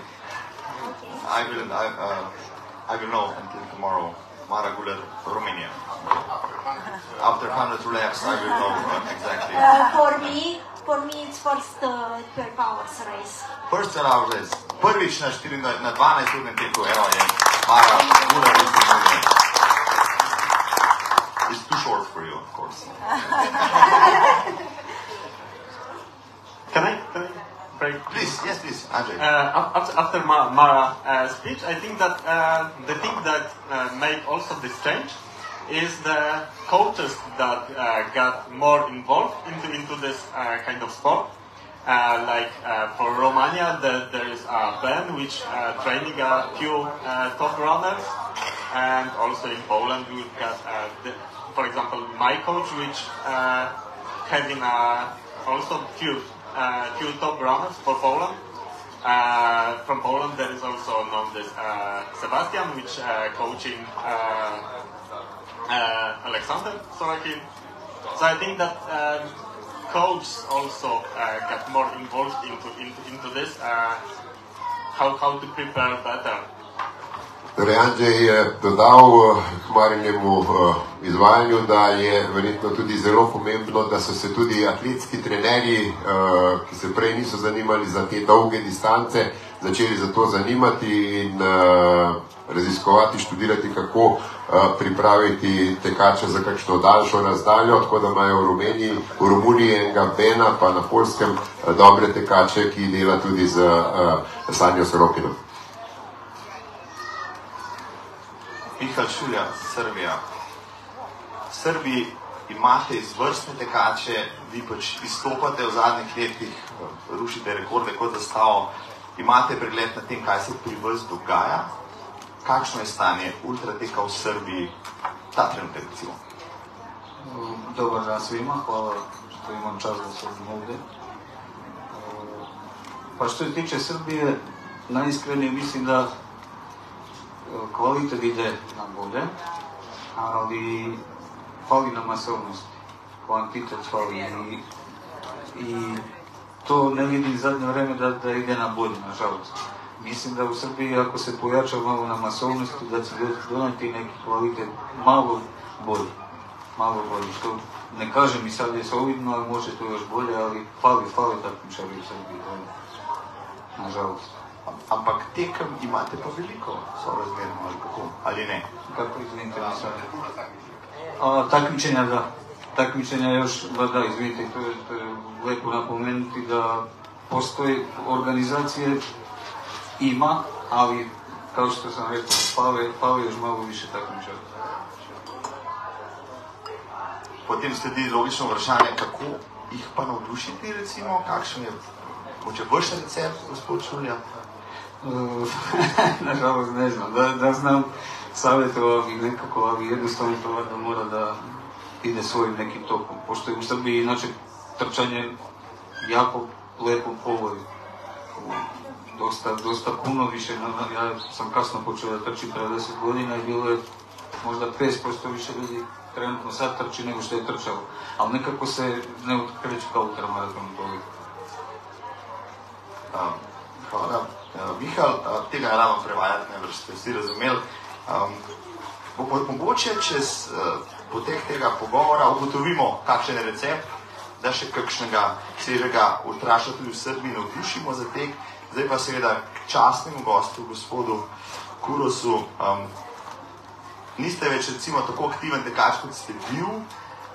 I will, I, uh, I will know until tomorrow. Mara Guler, Romania. After 100 laps, I will know exactly. Uh, for me, for me it's first uh, 12 hours race. First round race. Prvič na, 4, na, na 12 urnem teku, evo je Mara Guler iz Romunije. It's too short for you, of course. Can I? Can I break? Please, yes, please, Andrzej. Uh, after, after Ma- Mara uh, speech, I think that uh, the thing that uh, made also this change is the coaches that uh, got more involved into, into this uh, kind of sport. Uh, like for Romania, the, there is a band which training a few top runners, and also in Poland we've got, the, for example, my coach, which having uh, also few uh, few top runners for Poland. Uh, from Poland, there is also known this uh, Sebastian, which uh, coaching uh, uh, Alexander Sorokin. So I think that um, coach also uh, got more involved into into, into this. Uh, how how to prepare better. Andrzej je dodal eh, k Marinjemu eh, izvajanju, da je verjetno tudi zelo pomembno, da so se tudi atletski trenerji, eh, ki se prej niso zanimali za te dolge distance, začeli za to zanimati in raziskovati, študirati, kako pripraviti tekače za kakšno daljšo razdaljo, tako da imajo v Romuniji, v Romuniji enega Bena, pa na Polskem dobre tekače, ki dela tudi z Sanjo Sorokinom. Mihal Šulja, Srbija. V Srbiji imate izvrstne tekače, vi pač izstopate v zadnjih letih, rušite rekorde kot zastavo, imate pregled na tem, kaj se pri vas dogaja, kakšno je stanje ultrateka v Srbiji ta trenutek recimo. Dobar dan svima, hvala što imam čas da se ovdje. Pa što se tiče Srbije, najiskrenije mislim da kvalitet ide na bolje, ali fali nam masovnost, kvantitet fali i, to ne vidim zadnje vreme da, da ide na bolje, nažalost. Mislim da u Srbiji ako se pojača malo na masovnosti da će doneti neki kvalitet malo bolji malo bolje, što ne kažem i sad je solidno, ali može to još bolje, ali fali, fali takmičari u Srbiji, nažalost. Ampak tekem imate pa veliko, sorazmerno ali kako, ali ne? Kako izvinite mi sad? A, takmičenja da, takmičenja još, da da, izvinite, to je, to je lepo napomenuti da postoji organizacije, ima, ali kao što sam rekao, fali, fali još malo više takmičara. Potem sledi logično vprašanje, kako jih pa navdušiti, recimo, kakšen je mogoče vaš recept, gospod Šulja? Nažalost ne znam, da, da znam savjetovati nekako, ali jednostavno to valjda mora da ide svojim nekim tokom. Pošto je u Srbiji inače trčanje jako lepo povodi. Dosta, dosta puno više, ja sam kasno počeo da trčim pre 10 godina i bilo je možda 50% više ljudi trenutno sad trči nego što je trčalo. Ali nekako se ne otkreće kao ultramaraton toliko. Hvala. Uh, Mihal, tega ne rabim prevajati, ne več ste vsi razumeli. Um, mogoče čez uh, potek tega pogovora ugotovimo, kakšen je recept, da še kakšnega svežega ultraša tudi v Srbiji navdušimo za tek. Zdaj pa seveda k častnemu gostu, gospodu Kurosu. Um, niste več recimo tako aktiven tekač, kot ste bil,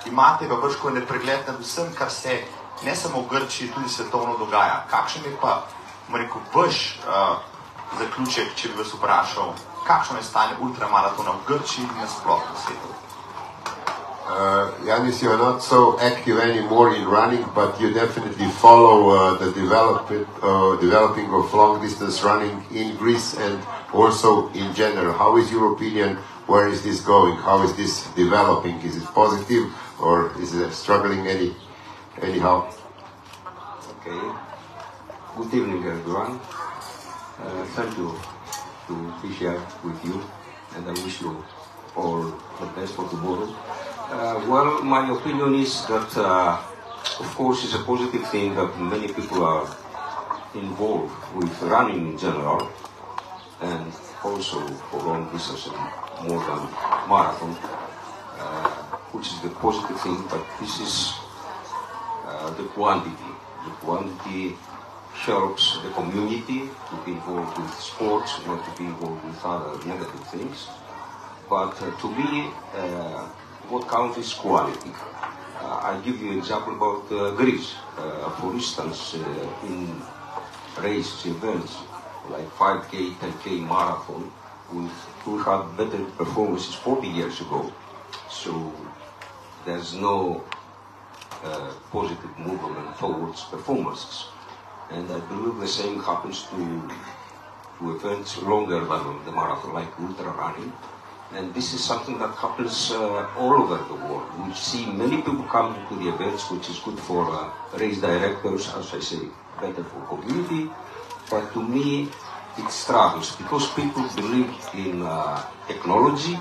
imate pa brško nepregled nad vsem, kar se ne samo v Grčiji, tudi svetovno dogaja. Kakšen je pa, rekel, vaš uh, zaključek, če bi vas vprašal, kakšno je stanje ultramaratona v Grčiji in nasploh na svetu? Uh, Yanis, you're not so active anymore in running, but you definitely follow uh, the develop uh, developing of long distance running in Greece and also in general. How is your opinion? Where is this going? How is this developing? Is it positive or is it struggling any anyhow? Okay. Good evening, everyone. Uh, thank you to be here with you, and I wish you all the best for tomorrow. Uh, well, my opinion is that, uh, of course, it's a positive thing that many people are involved with running in general, and also for long distance more than marathon, uh, which is the positive thing. But this is uh, the quantity. The quantity helps the community to be involved with sports, not to be involved with other negative things. But uh, to me, uh, what counts is quality. Uh, I'll give you an example about Greece. For instance, in race events like 5K, 10K marathon, we, had better performances 40 years ago. So there's no uh, positive movement towards performances. And I believe the same happens to, to events longer than the marathon, like ultra running. And this is something that happens uh, all over the world. We see many people coming to the events, which is good for uh, race directors, as I say, better for community. But to me, it struggles because people believe in uh, technology.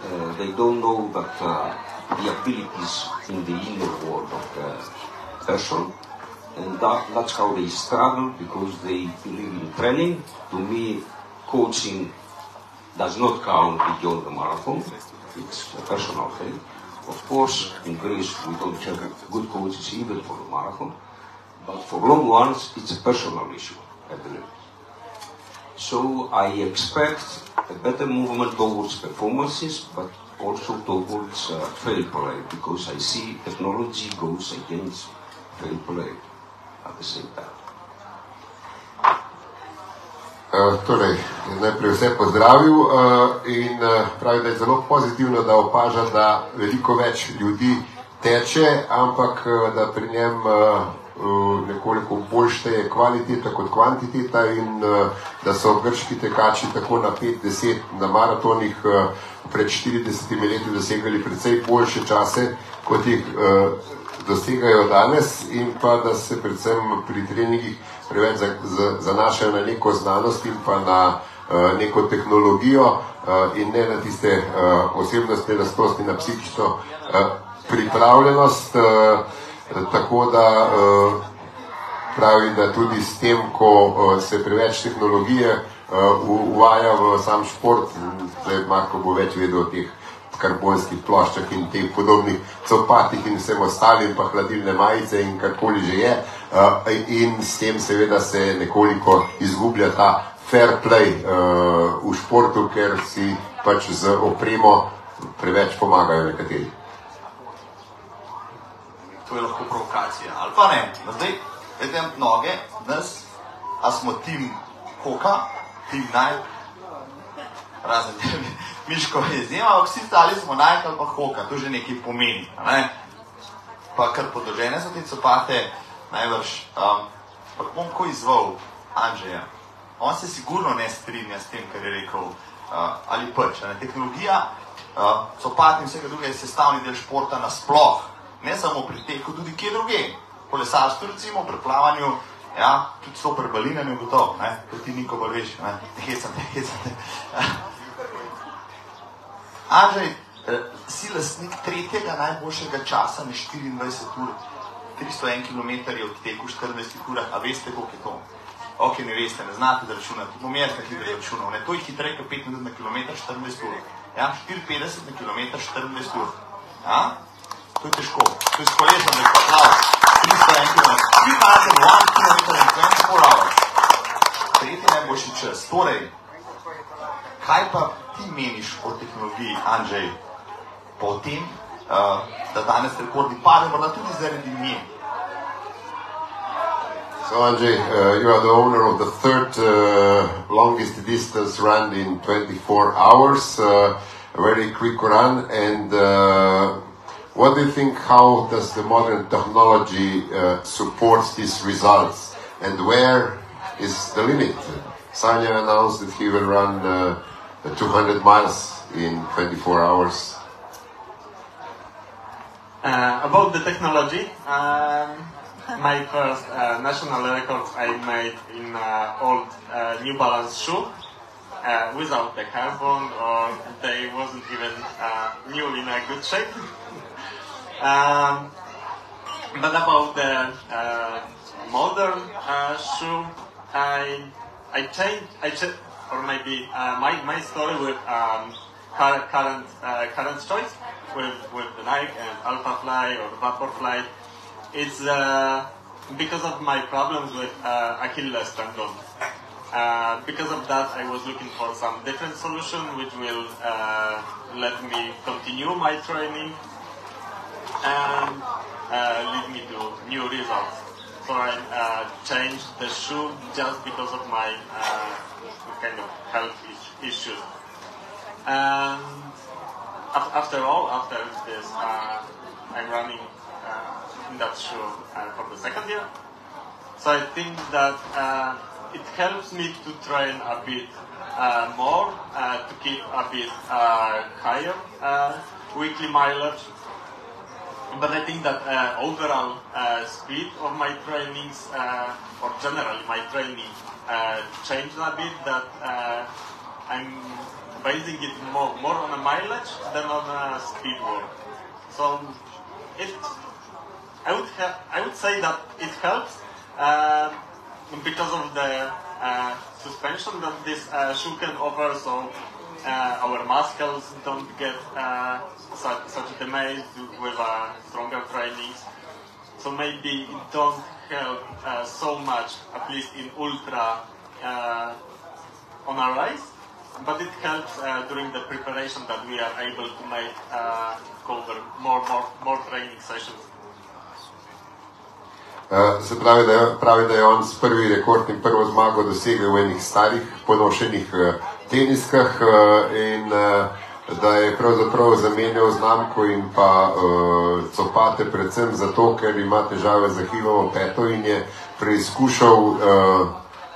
Uh, they don't know that uh, the abilities in the inner world of the person. And that, that's how they struggle because they believe in training. To me, coaching does not count beyond the marathon. It's a personal thing. Of course, in Greece, we don't have good coaches even for the marathon. But for long ones, it's a personal issue, I believe. So I expect a better movement towards performances, but also towards uh, fair play, because I see technology goes against fair play time. Uh, torej, najprej vse pozdravil uh, in uh, pravi, da je zelo pozitivno, da opaža, da veliko več ljudi teče, ampak da pri njem uh, nekoliko bolj šteje kvaliteta kot kvantiteta in uh, da so grški tekači tako na 5-10 na maratonih uh, pred 40 leti dosegali precej boljše čase, kot jih uh, dosegajo danes in pa da se predvsem pri treningih preveč za- za- zanašajo na neko znanost in pa na uh, neko tehnologijo uh, in ne na tiste uh, osebnostne lastnosti, na psihično pripravljenost. Tako da pravi, da tudi s tem, ko se preveč tehnologije uvaja v sam šport, zdaj Marko bo več vedel o teh karbonskih ploščah in teh podobnih copatih in vsem ostalim, pa hladilne majice in karkoli že je. Uh, in s tem seveda se nekoliko izgublja ta fair play uh, v športu, ker si pač z opremo preveč pomagajo nekateri. To je lahko provokacija, ali pa ne. No, zdaj, vedem noge, nas, a smo tim hoka, tim naj, razen tebe, Miško je izjema, ampak vsi stali smo naj ali pa hoka, to že nekaj pomeni. Ne? Pa kar podložene so te copate, najbrž. Um, pa bom ko izval Andreja. On se sigurno ne strinja s tem, kar je rekel, uh, ali pač. Tehnologija, uh, copat in vsega drugega je sestavni del športa nasploh. Ne samo pri teku, tudi kje druge. Kolesarstvu, recimo, pri plavanju, ja, tudi so pri balinanju gotovo, ne, to ti niko bolj veš, ne, te hecate, hecate. Andrej, eh, si lastnik tretjega najboljšega časa na 24 ur, 301 km od teku v 14 urah, a veste, koliko je to? Ok, ne veste, ne znate da računati, bom jaz na hitro računal, to je hitreje kot 5 minut na km 14 ur. Ja, 54 na km 14 ur. Ja? To je težko. To je s kolesom, da je aplauz. 301 km. 3001 km in 24 hours. Tretji najboljši čas. Torej, kaj pa ti meniš o tehnologiji, Andrzej, po tem, uh, da danes rekordi padejo, morda tudi zaradi nje? So, Andrzej, uh, you are the owner of the third uh, longest distance run in 24 hours, uh, a very quick run. And what do you think? How does the modern technology supports these results? And where is the limit? Sanya announced that he will run 200 miles in 24 hours. Uh, about the technology, um, my first uh, national record I made in uh, old uh, New Balance shoe uh, without the carbon or they wasn't even uh, new in a good shape. um, but about the modern shoe, I I changed I cha- or maybe uh, my my story with um, current current uh, current choice with with the Nike and Alpha Fly or Vaporfly. It's uh, because of my problems with uh, Achilles tendon. Uh, because of that, I was looking for some different solution which will uh, let me continue my training and uh, lead me to new results. So I uh, changed the shoe just because of my uh, kind of health issues. And after all, after this, uh, I'm running uh, in that show uh, for the second year. So I think that uh, it helps me to train a bit uh, more, uh, to keep a bit higher weekly mileage. But I think that overall speed of my trainings, or generally my training, uh, changed a bit. That uh, I'm basing it more, more on a mileage than on a speed work. So it, I would ha- I would say that it helps uh, because of the uh, suspension that this uh, shoe can offer. So uh, our muscles don't get such, such damage with uh, stronger trainings. So maybe it don't help uh, so much, at least in ultra uh, on a race, but it helps uh, during the preparation that we are able to make uh, cover more, more, more training sessions. Uh, se pravi da, je, pravi, da je on s prvi rekord in prvo zmago dosegel v enih starih, ponošenih uh, teniskah uh, in uh, da je pravzaprav zamenjal znamko in pa uh, copate predvsem zato, ker ima težave z ahilovo peto in je preizkušal, uh,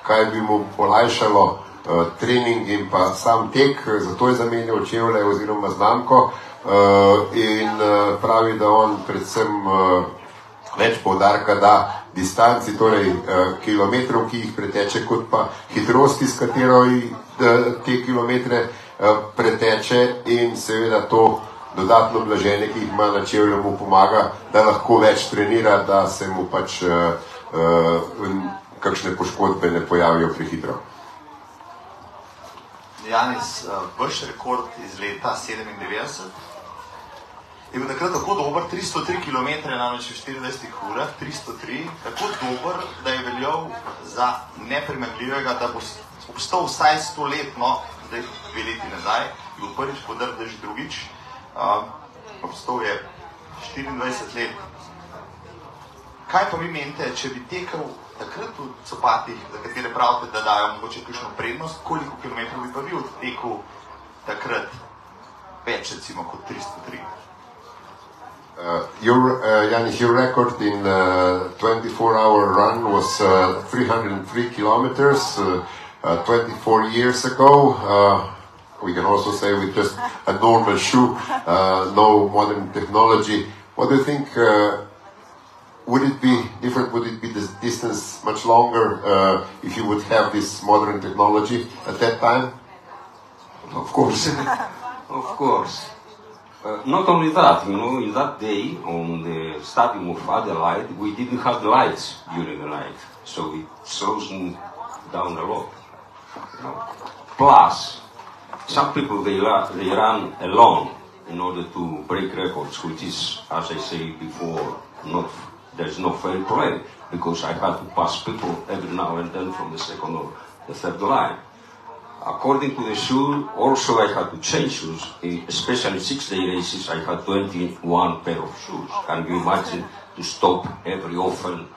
kaj bi mu olajšalo uh, trening in pa sam tek, zato je zamenjal čevlje oziroma znamko uh, in uh, pravi, da on predvsem uh, več poudarka da distanci, torej eh, kilometrov, ki jih preteče, kot pa hitrosti, s katero jih, eh, te kilometre preteče in seveda to dodatno blaženje, ki jih ima na čevlju, mu pomaga, da lahko več trenira, da se mu pač eh, eh, kakšne poškodbe ne pojavijo prehitro. Janis, uh, vaš rekord iz leta 97 je bil takrat tako dober, 303 km, namreč v 24 urah, 303, tako dober, da je veljal za nepremagljivega, da bo obstal vsaj 100 let, no, zdaj dve leti nazaj, je bil prvič podrt, da že drugič, uh, obstal je 24 let. Kaj pa vi menite, če bi tekel takrat v copatih, za katere pravite, da dajo mogoče kakšno prednost, koliko kilometrov bi pa vi odtekel takrat več, recimo, kot 303? Uh, your, uh, Janis, your record in uh, 24-hour run was uh, 303 kilometers uh, uh, 24 years ago. Uh, we can also say with just a normal shoe, uh, no modern technology. What do you think? Uh, would it be different? Would it be the distance much longer uh, if you would have this modern technology at that time? Of course. of course. Uh, not only that, you know, in that day on the stadium of Adelaide, we didn't have lights during the night, so it slows down a lot. Plus, some people they, ra- they run alone in order to break records, which is, as I say before, not there's no fair play because I have to pass people every now and then from the second or the third line. According to the shoe, also I had to change shoes, especially six-day races. I had 21 pair of shoes. Can you imagine to stop every often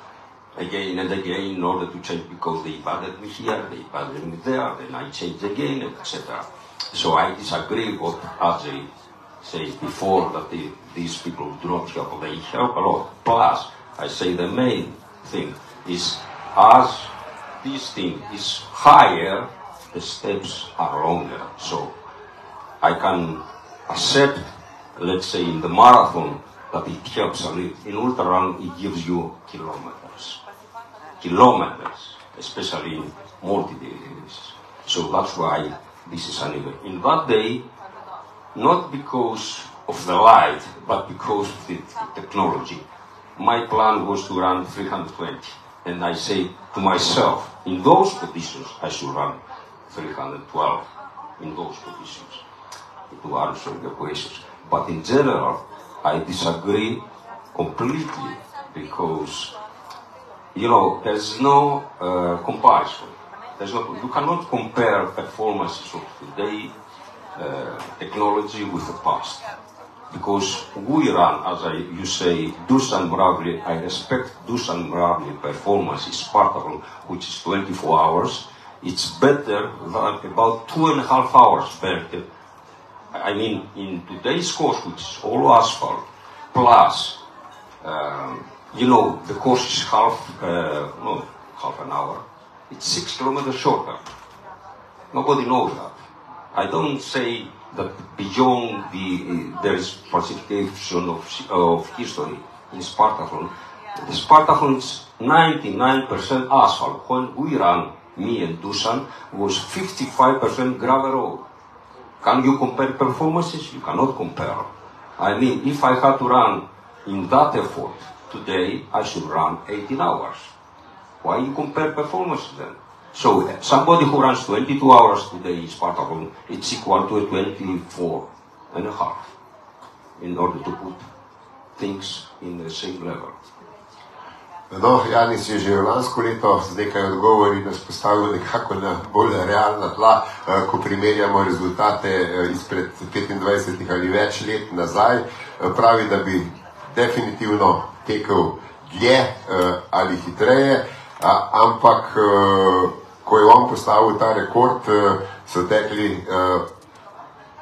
again and again in order to change because they bothered me here, they bothered me there, then I changed again, etc. So I disagree with what Ajay said before that the, these people do not help. They help a lot. Plus, I say the main thing is as this thing is higher, the steps are longer. So I can accept, let's say in the marathon, that it helps a little. In ultra run, it gives you kilometers. Kilometers, especially in multi-day races. So that's why this is an event. In that day, not because of the light, but because of the technology. My plan was to run 320. And I say to myself, in those conditions, I should run 312 in those conditions to answer the questions. But in general, I disagree completely because, you know, there's no uh, comparison. There's no, you cannot compare performances of today, uh, technology with the past. Because we run, as I, you say, Dusan Bravely, I respect Dusan Bravely performance in Spartathlon, which is 24 hours. It's better than about two and a half hours better. I mean, in today's course, which is all asphalt, plus, um, you know, the course is half, uh, no, half an hour. It's six kilometers shorter. Nobody knows that. I don't say that beyond the, uh, there is falsification of, of history in Spartathlon. The Spartathlon is 99% asphalt. When we ran, me and Dusan, was 55% gravel road. Can you compare performances? You cannot compare. I mean, if I had to run in that effort today, I should run 18 hours. Why you compare performances then? So uh, somebody who runs 22 hours today is part of it's equal to a 24 and a half in order to put things in the same level. No, Janis je že lansko leto z nekaj odgovori nas postavil nekako na bolj realna tla, eh, ko primerjamo rezultate eh, izpred 25 ali več let nazaj. Eh, Pravi, da bi definitivno tekel dlje ali hitreje, ampak ko je on postavil ta rekord, so tekli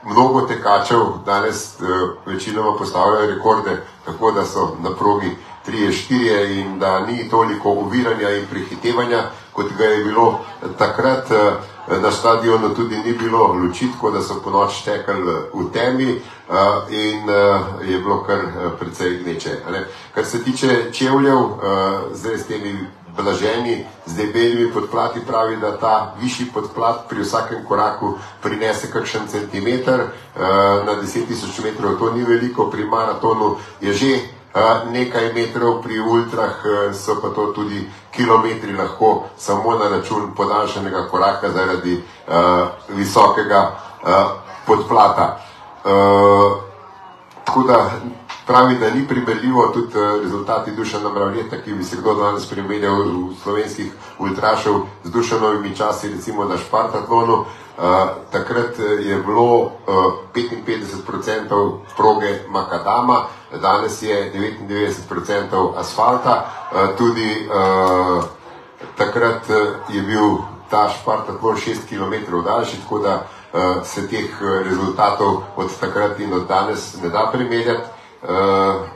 mnogo tekačev danes večinoma postavljajo rekorde, tako da so na progi 3-4 in da ni toliko uviranja in prehitevanja, kot ga je bilo takrat. Na stadionu tudi ni bilo luči, tako da so po noč tekali v temi uh, in uh, je bilo kar uh, precej gneče. Kar se tiče čevljev, uh, zdaj s temi blaženi, z debelimi podplati pravi, da ta višji podplat pri vsakem koraku prinese kakšen centimeter, eh, na 10 tisoč metrov to ni veliko, pri maratonu je že nekaj metrov, pri ultrah so pa to tudi kilometri lahko samo na račun podaljšanega koraka zaradi visokega podplata. Tako da pravi, da ni primerljivo tudi eh, rezultati Dušana Mravljeta, ki bi se kdo danes primerjal v slovenskih ultrašev z Dušanovimi časi, recimo na Špartatlonu. Uh, takrat je bilo uh, 55% proge makadama, danes je 99% asfalta. Uh, tudi uh, takrat je bil ta Špartatlon 6 km daljši, tako da uh, se teh rezultatov od takrat in od danes ne da primerjati. Uh,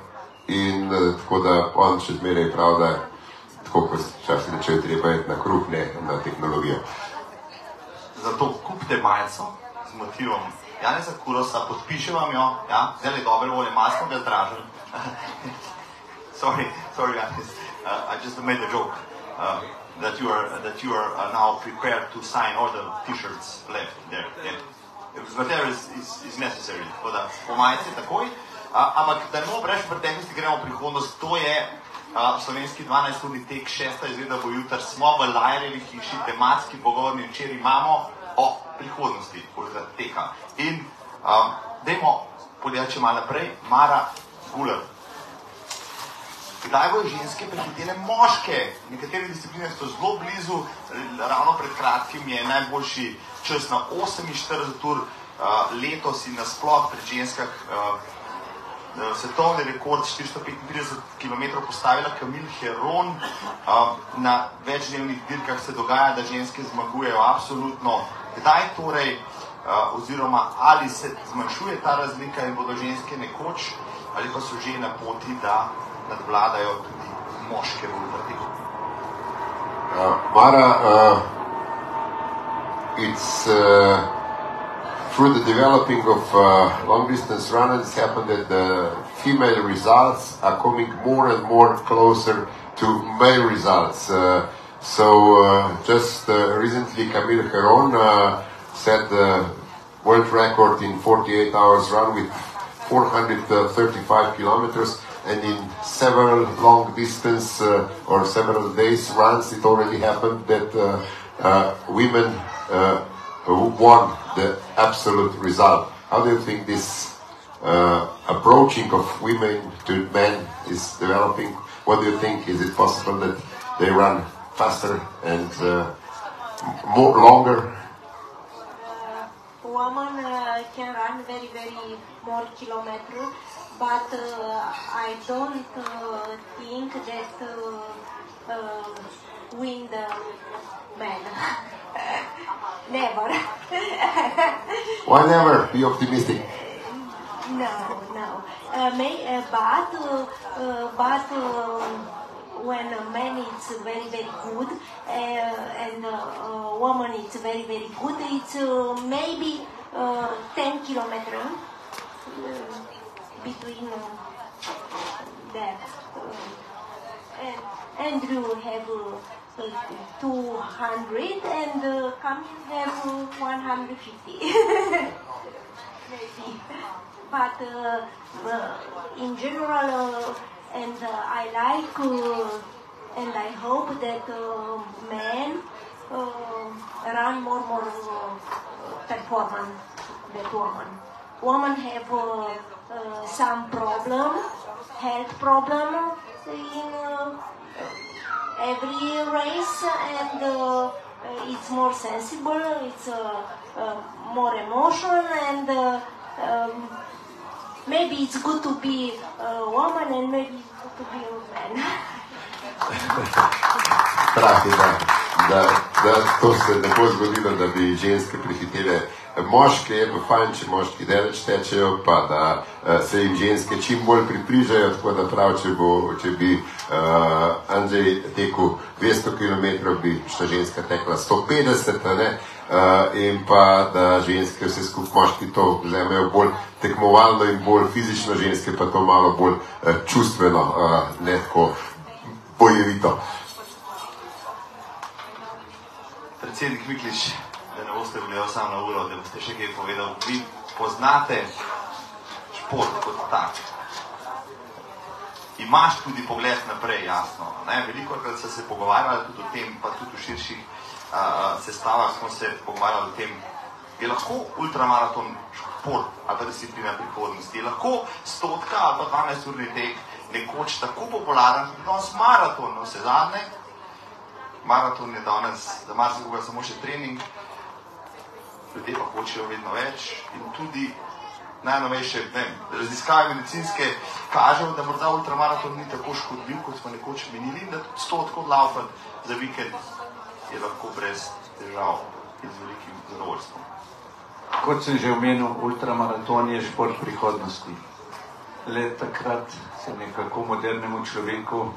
in uh, tako da on še zmeraj pravi, da tako kot včasih reče, treba je na kruh, ne na tehnologijo. Zato kupite majico z motivom Janeza Kurosa, podpiše vam jo, ja, zdaj je dobre volje, malo smo ga zdražili. sorry, sorry Janis, uh, I just made a joke. Uh, that you are that you are uh, now prepared to sign all the t-shirts left there. Yeah. Whatever is, is, is necessary. Tako da po majici takoj. Uh, ampak da ne preveč v preteklosti, gremo v prihodnost. To je uh, slovenski 12-urni tek, šesta izveda bo jutri. Smo v Lajrevi hiši, tematski pogovorni včeraj imamo o prihodnosti tega teka. In um, dajmo Podja, če malo naprej, Mara Guler. Kdaj bodo ženske prehitele moške? Nekatere discipline so zelo blizu, ravno pred kratkim je najboljši čas na 48 ur, uh, letos in nasploh pri ženskah uh, svetovni rekord 435 km postavila Kamil Heron. Na večdnevnih dirkah se dogaja, da ženske zmagujejo absolutno. Kdaj torej, oziroma ali se zmanjšuje ta razlika in bodo ženske nekoč, ali pa so že na poti, da nadvladajo tudi moške v vrtiku. Uh, Mara, uh, it's uh, through the developing of uh, long distance runners, it's happened that the female results are coming more and more closer to male results. Uh, so uh, just uh, recently, Camille Heron uh, set the world record in 48 hours run with 435 kilometers and in several long distance uh, or several days runs it already happened that uh, uh, women uh, won the absolute result. How do you think this uh, approaching of women to men is developing? What do you think? Is it possible that they run faster and uh, more longer? woman can run very, very more kilometers, but uh, I don't uh, think that uh, uh, win the man. never. Why never? Be optimistic. no, no. Uh, may, uh, but uh, but when a man is very very good uh, and uh, a woman is very very good, it's uh, maybe uh, 10 kilometer uh, between uh, that. Uh, and Andrew have uh, uh, 200 and uh, Camille have uh, 150. maybe. But uh, in general, uh, and I like and I hope that men run more more performance than woman. Women have uh, uh, some problem, health problem in uh, every race, and uh, it's more sensible, it's uh, uh, more emotion, and uh, um, maybe it's good to be a woman, and maybe it's good to be a man. Pravi, da, da, da to se ne bo zgodilo, da bi ženske prehitele je pa fajn, če moški daleč tečejo, pa da uh, se jim ženske čim bolj približajo, tako da prav, če, bo, če bi uh, Andrzej tekel 200 km, bi šla ženska tekla 150, a ne? Uh, in pa da ženske vse skupaj moški to vzmejo bolj tekmovalno in bolj fizično, ženske pa to malo bolj uh, čustveno, uh, ne tako bojevito. Predsednik Miklič, ne boste bili samo na uro, da boste še kaj povedal. Vi poznate šport kot tak. Imaš tudi pogled naprej, jasno. Ne? Veliko krat se pogovarjali tudi o tem, pa tudi v širših uh, sestavah smo se pogovarjali o tem, je lahko ultramaraton šport ali pa disciplina prihodnosti, je lahko stotka ali pa 12 urni tek nekoč tako popularen, kot danes maraton, no vse zadnje. Maraton je danes za marsikoga samo še trening, ljudje pa hočejo vedno več in tudi najnovejše vem, raziskave medicinske kažejo, da morda ultramaraton ni tako škodljiv, kot smo nekoč menili, in da tudi sto odkot laufat za vikend je lahko brez težav in z velikim zadovoljstvom. Kot sem že omenil, ultramaraton je šport prihodnosti. Le takrat se nekako modernemu človeku uh,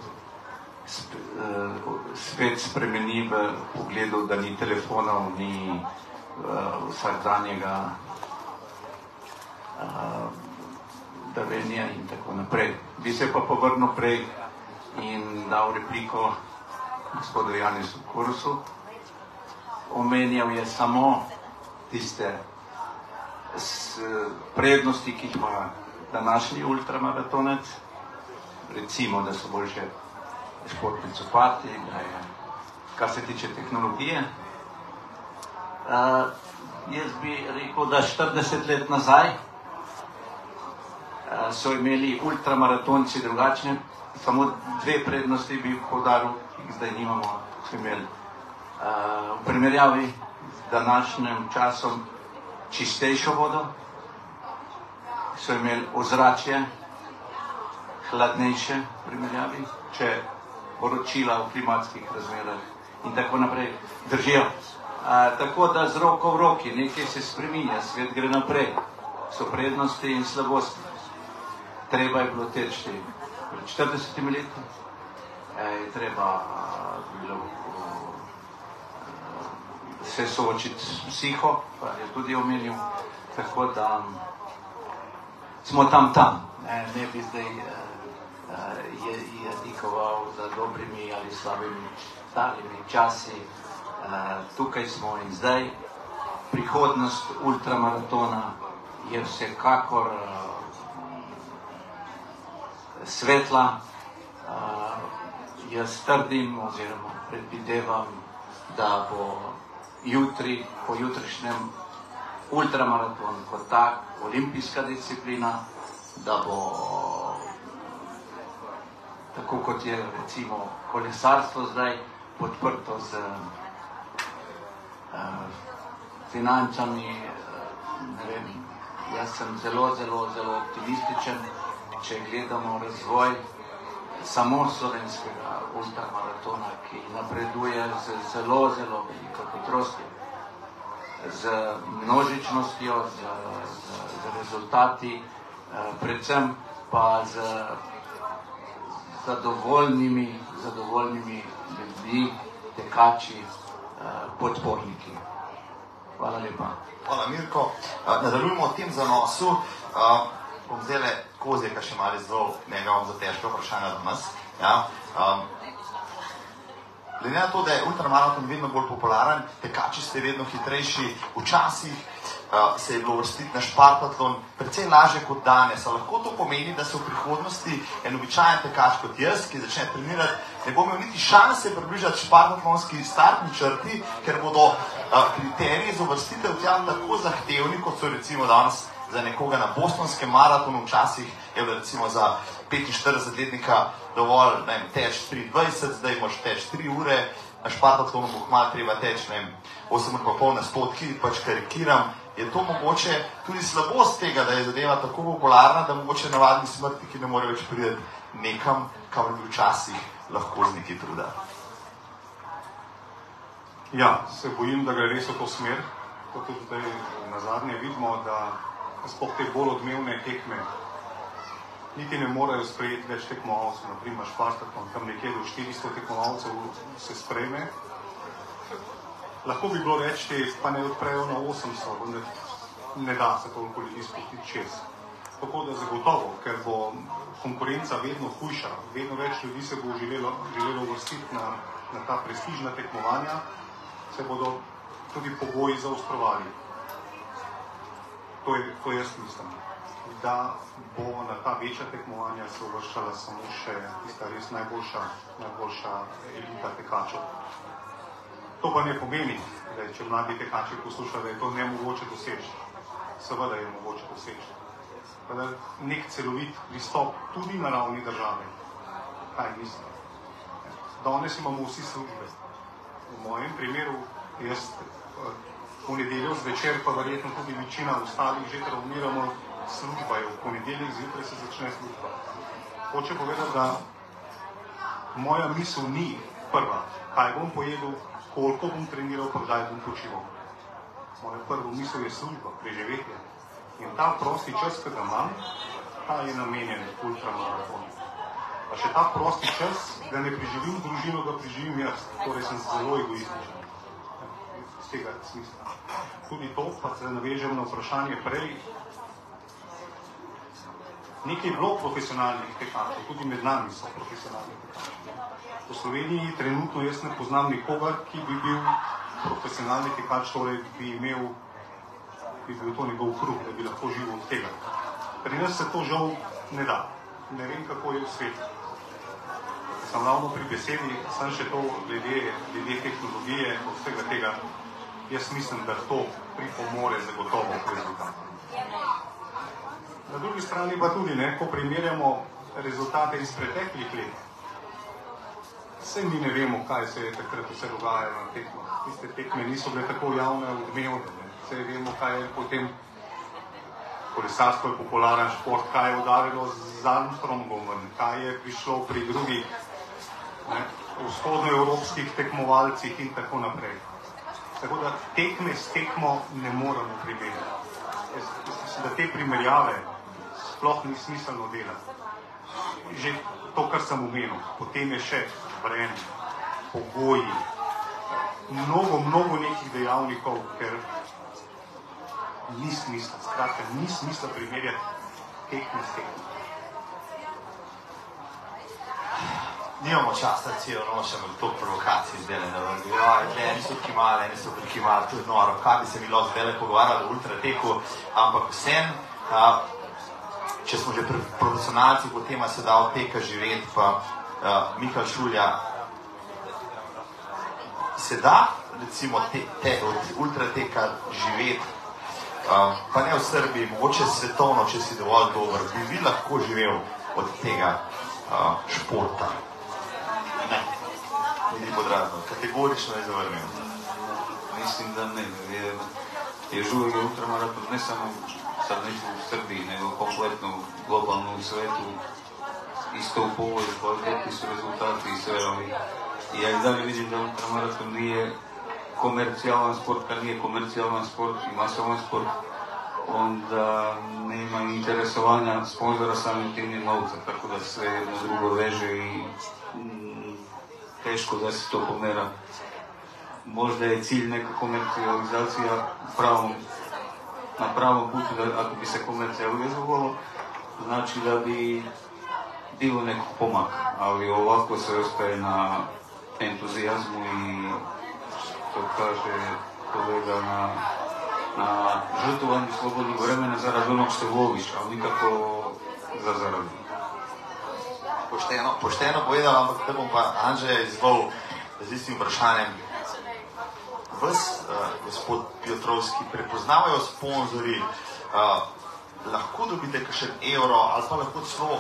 spet spremeni v pogledu, da ni telefonov, ni uh, vsakdanjega uh, davenja in tako naprej. Bi se pa povrnil prej in dal repliko gospodu Janisu Kursu. Omenjal je samo tiste s, prednosti, ki jih ima današnji ultramaratonec, recimo, da so boljše športni copati, da je, kar se tiče tehnologije. Uh, jaz bi rekel, da 40 let nazaj uh, so imeli ultramaratonci drugačne, samo dve prednosti bi povdaril, ki jih zdaj nimamo. Imeli uh, v primerjavi z današnjim časom čistejšo vodo, so imeli ozračje hladnejše v primerjavi, če poročila o klimatskih razmerah in tako naprej držijo. A, tako da z roko v roki nekaj se spreminja, svet gre naprej, so prednosti in slabosti. Treba je bilo teči pred 40 leti, e, je treba a, bilo a, se soočiti s psiho, kar je tudi omenil, tako da smo tam tam, ne, ne bi zdaj uh, je, je dikoval za dobrimi ali slabimi starimi časi. Uh, tukaj smo in zdaj. Prihodnost ultramaratona je vsekakor uh, svetla. Uh, jaz trdim oziroma predvidevam, da bo jutri, po jutrišnjem ultramaraton kot tak, olimpijska disciplina, da bo tako kot je recimo kolesarstvo zdaj podprto z financami, uh, ne vem, jaz sem zelo, zelo, zelo optimističen, če gledamo razvoj samo slovenskega ultramaratona, ki napreduje z zelo, zelo veliko hitrostjo, z množičnostjo, z, z, z rezultati, uh, predvsem pa z zadovoljnimi, zadovoljnimi ljudmi, tekači, eh, podporniki. Hvala lepa. Hvala, Mirko. Nadaljujemo o tem zanosu. Bom zdaj le kozjeka še malo izval, njega bom za težko vprašanje od nas. Ja? Um, Glede na to, da je ultramaraton vedno bolj popularen, tekači ste vedno hitrejši, včasih uh, se je bilo vrstiti na špartatlon precej lažje kot danes. A lahko to pomeni, da se v prihodnosti en običajen tekač kot jaz, ki začne trenirati, ne bo imel niti šanse približati špartatlonski startni črti, ker bodo uh, kriteriji za vrstitev tja tako zahtevni, kot so recimo danes za nekoga na bostonskem maratonu, včasih je bilo recimo za 45-letnika dovolj, ne vem, teč 23, zdaj moraš teč 3 ure, na špartatlonu bo hmal treba teč, ne vem, 8 ur pa pol na spotki, pač karikiram, je to mogoče tudi slabost tega, da je zadeva tako popularna, da mogoče navadni smrti, ki ne more več priti nekam, kamor bi včasih lahko z neki truda. Ja, se bojim, da gre res v to smer. To tudi zdaj na zadnje vidimo, da sploh te bolj odmevne tekme niti ne morejo sprejeti več tekmovalcev, naprimer Špartakom, tam nekje do 400 tekmovalcev se sprejme. Lahko bi bilo reči, pa ne odprejo na 800, vendar ne da se toliko ljudi spustiti čez. Tako da zagotovo, ker bo konkurenca vedno hujša, vedno več ljudi se bo želelo, želelo vrstiti na, na ta prestižna tekmovanja, se bodo tudi pogoji zaostrovali. To, je, to jaz mislim, da bo na ta večja tekmovanja se uvrščala samo še tista res najboljša, najboljša elita tekačev. To pa ne pomeni, da če mladi tekači poslušajo, da je to nemogoče doseči. Seveda je mogoče doseči. Da nek celovit pristop tudi na ravni države. Kaj mislim? Danes imamo vsi službe. V mojem primeru jaz v nedeljo zvečer, pa verjetno tudi večina ostalih že traumiramo, služba je v ponedeljek zjutraj se začne služba. Hoče povedati, da moja misel ni prva, kaj bom pojedel, koliko bom treniral, pa kdaj bom počival. Moja prva misel je služba, preživetje. In ta prosti čas, ki ga imam, ta je namenjen ultramaratonu. Pa še ta prosti čas, da ne preživim družino, ga preživim jaz. Torej sem zelo egoističen. Z tega smisla. Tudi to, pa se navežem na vprašanje prej, nekaj je bilo profesionalnih tekačev, tudi med nami so profesionalni tekači. V Sloveniji trenutno jaz ne poznam nikogar, ki bi bil profesionalni tekač, torej bi imel, bi bil to njegov kruh, da bi lahko živel od tega. Pri nas se to žal ne da. Ne vem, kako je v svetu. Sem ravno pri besedi, sem še to glede, glede tehnologije, od vsega tega. Jaz mislim, da to pripomore zagotovo k rezultatu. Na drugi strani pa tudi, ne, ko primerjamo rezultate iz preteklih let, vse mi ne vemo, kaj se je takrat vse dogajalo na tekmah. Tiste tekme niso bile tako javne, odmevne. Ne. Vse vemo, kaj je potem kolesarstvo je popularen šport, kaj je udarilo z Armstrongom, kaj je prišlo pri drugih ne, vzhodnoevropskih tekmovalcih in tako naprej. Tako da tekme s tekmo ne moramo primerjati. Jaz mislim, da te primerjave sploh ni smiselno delati. Že to, kar sem omenil, potem je še breme, pogoji, mnogo, mnogo nekih dejavnikov, ker ni smisla, skratka, ni smisla primerjati tekme s tekmo. Nimamo časa, celo noč še to provokacij zdaj na vrhu. Ja, eni so kimali, eni so prikimali, to je noro. Kaj bi se mi lahko zdaj pogovarjali o ultrateku, ampak vsem, če smo že pri profesionalcih, potem se da od teka živeti, pa a, Mihael Šulja, se da recimo te, te, od ultrateka živeti, a, pa ne v Srbiji, mogoče svetovno, če si dovolj dober, bi vi lahko živel od tega a, športa. Ne, ni podrazno, kategorično je zavrnil. Mislim da ne, jer je žurgi ultramaraton ne samo neću u Srbiji, nego kompletno globalno u svetu isto u povoju, kvalitetni su rezultati i sve ovi. I ja i dalje vidim da ultramaraton nije komercijalan sport, kad nije komercijalan sport i masovan sport, onda nema interesovanja sponzora samim tim ni novca, tako da sve jedno drugo veže i mm, teško da se to pomera. Možda je cilj neka komercijalizacija pravom, na pravom putu, da ako bi se komercijalizovalo, znači da bi bilo nekog pomaka, ali ovako se ostaje na entuzijazmu i što kaže kolega na, na žrtvovanju slobodnog vremena zarad onog što voliš, ali nikako za zaradu. Pošteno, pošteno povedal, ampak te bom pa Anđeja izvolil z istim vprašanjem. Vas, gospod Piotrovski, prepoznavajo sponzori, lahko dobite kakšen evro ali pa lahko celo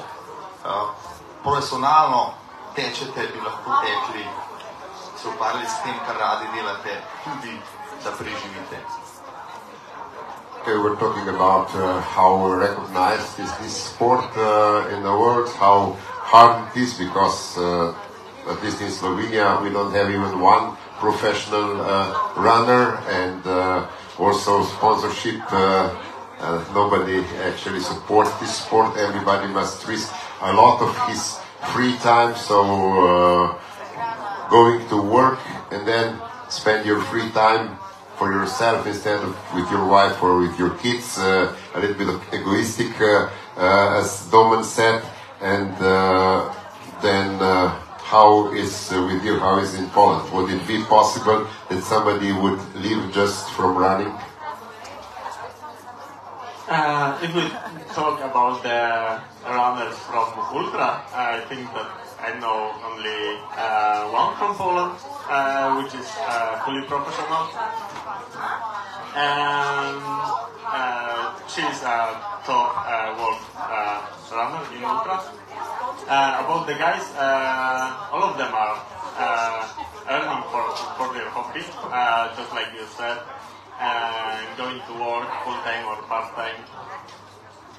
profesionalno tečete, bi lahko tekli, se ukvarjali s tem, kar radi delate, tudi da preživite. Okay, we're talking about uh, how recognized is this sport uh, in the world, how hard it is because uh, at least in Slovenia we don't have even one professional uh, runner and uh, also sponsorship. Uh, nobody actually supports this sport. Everybody must risk a lot of his free time. So going to work and then spend your free time for yourself instead of with your wife or with your kids. Uh, a little bit of egoistic, uh, uh, as Doman said. And then how is uh, with you? How is in Poland? Would it be possible that somebody would live just from running? Uh, if we talk about the runners from Ultra, I think that I know only uh, one from Poland, uh, which is uh, fully professional. And uh, she's a top uh, world runner in Ultra. Uh, about the guys, uh, all of them are uh, earning for, for their hobby, uh, just like you said, going to work full time or part time,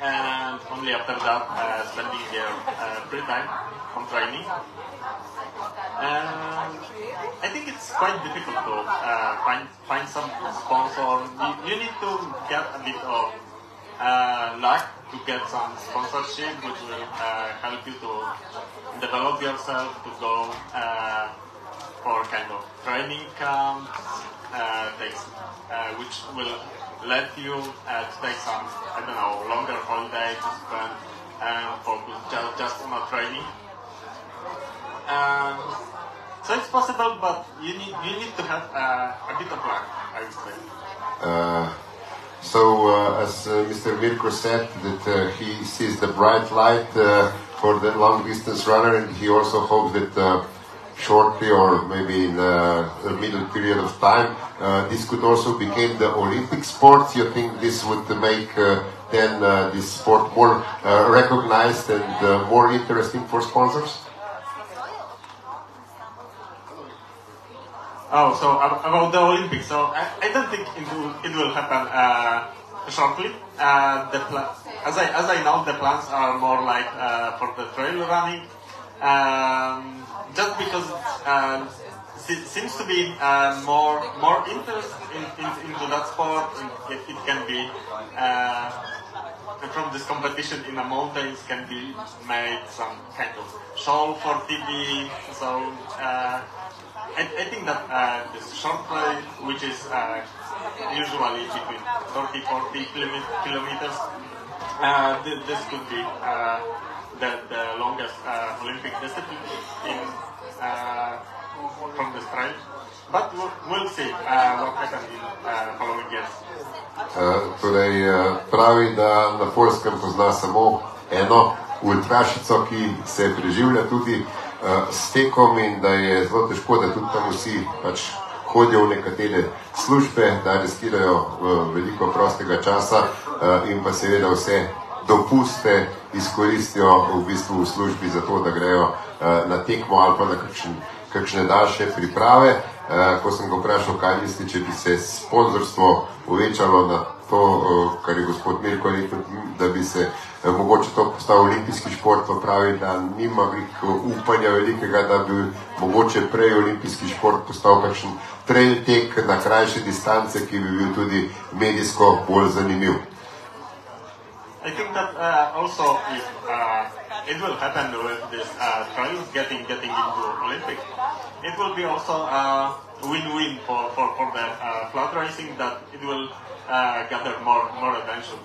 and only after that uh, spending their uh, free time on training. I think it's quite difficult to find find some sponsor. You, you need to get a bit of luck to get some sponsorship, which will uh, help you to develop yourself, to go uh, for kind of training camps, uh, uh, which will let you uh, to take some, I don't know, longer holiday to spend and focus just, just on training. Um, so it's possible, but you need you need to have a bit of luck, I would say. So, uh, as uh, Mr. Mirko said, that uh, he sees the bright light for the long distance runner, and he also hopes that shortly or maybe in uh, a middle period of time, uh, this could also become the Olympic sport. You think this would make uh, then uh, this sport more recognized and more interesting for sponsors? Oh, so about the Olympics. So I, I don't think it will, it will happen uh, shortly. Uh, the pla- as I as I know, the plans are more like uh, for the trail running. Um, just because um, se- seems to be uh, more more interest in, in, into that sport. It, it can be uh, from this competition in the mountains can be made some kind of show for TV. So uh, I, I think that uh, this short play, which is uh, usually between 30 40 kilome- kilometers, uh, th- this could be uh, the, the longest uh, Olympic discipline in uh, from this trail. But we'll, see uh, what happens in uh, following years. Uh, torej, uh, pravi, da na Polskem pozna samo eno ultrašico, ki se preživlja tudi s tekom in da je zelo težko, da tudi tam vsi pač hodijo v nekatere službe, da riskirajo veliko prostega časa uh, in pa seveda vse dopuste izkoristijo v bistvu v službi za to, da grejo uh, na tekmo ali pa na kakšen, kakšne daljše priprave. Ko sem ga vprašal, kaj misli, če bi se sponzorstvo povečalo na to, uh, kar je gospod Mirko rekel, da bi se uh, mogoče to postal olimpijski šport, pa pravi, da nima veliko upanja velikega, da bi mogoče prej olimpijski šport postal kakšen trail tek na krajše distance, ki bi bil tudi medijsko bolj zanimiv. I think that uh, also if uh, it will happen with this uh, trials getting getting into Olympic, it will be also a win-win for, for, for the uh, flat racing that it will uh, gather more more attention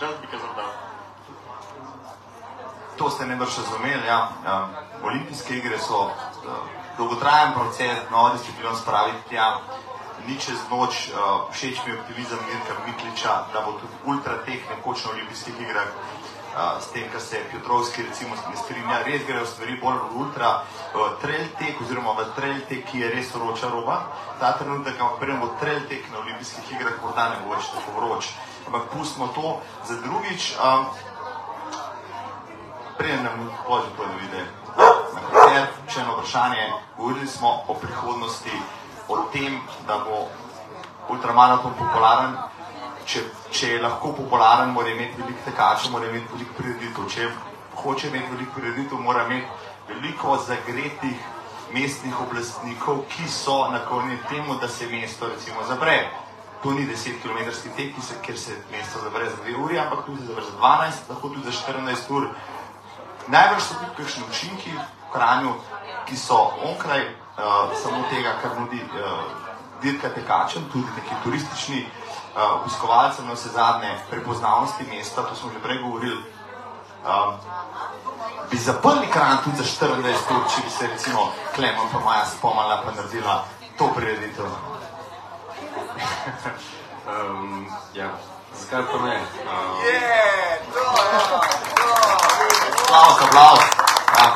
just because of that. To ste najbrž razumeli. Ja. Um, olimpijske igre so uh, dolgotrajen proces, novo disciplino spraviti tja. Ni čez noč, uh, všeč mi je optimizem Mirka Mikliča, da bo tudi ultratek nekoč na olimpijskih igrah. Uh, s tem, kar se Piotrovski recimo ne strinja, res grejo stvari bolj v ultra uh, trail tek oziroma v trail tek, ki je res vroča roba. Ta trenutek, ampak preden bo trail tek na olimpijskih igrah, morda ne bo več tako vroč. Ampak pustimo to za drugič. Um, Preden nam pože to, da vidi na koncert, še eno vprašanje. Govorili smo o prihodnosti, o tem, da bo ultramaraton popularen. Če, če je lahko popularen, mora imeti veliko tekačev, mora imeti veliko prireditev. Če hoče imeti veliko prireditev, mora imeti veliko zagretih mestnih oblastnikov, ki so naklonjeni temu, da se mesto recimo zapre. To ni 10 km tek, ki se, kjer se mesto zapre za 2 uri, ampak tudi zapre za 12, lahko tudi za 14 ur. Najbrž so tudi kakšni učinki v Kranju, ki so onkraj uh, samo tega, kar nudi uh, dirka tekačem, tudi neki turistični uh, obiskovalcem, na vse zadnje prepoznavnosti mesta, to smo že prej govorili. Um, bi zaprli Kranj tudi za 24 ur, če bi se recimo Klemen pa Maja spomnila pa naredila to prireditev. um, ja, zakaj pa ne? Um, Aplaus, aplaus. Ja.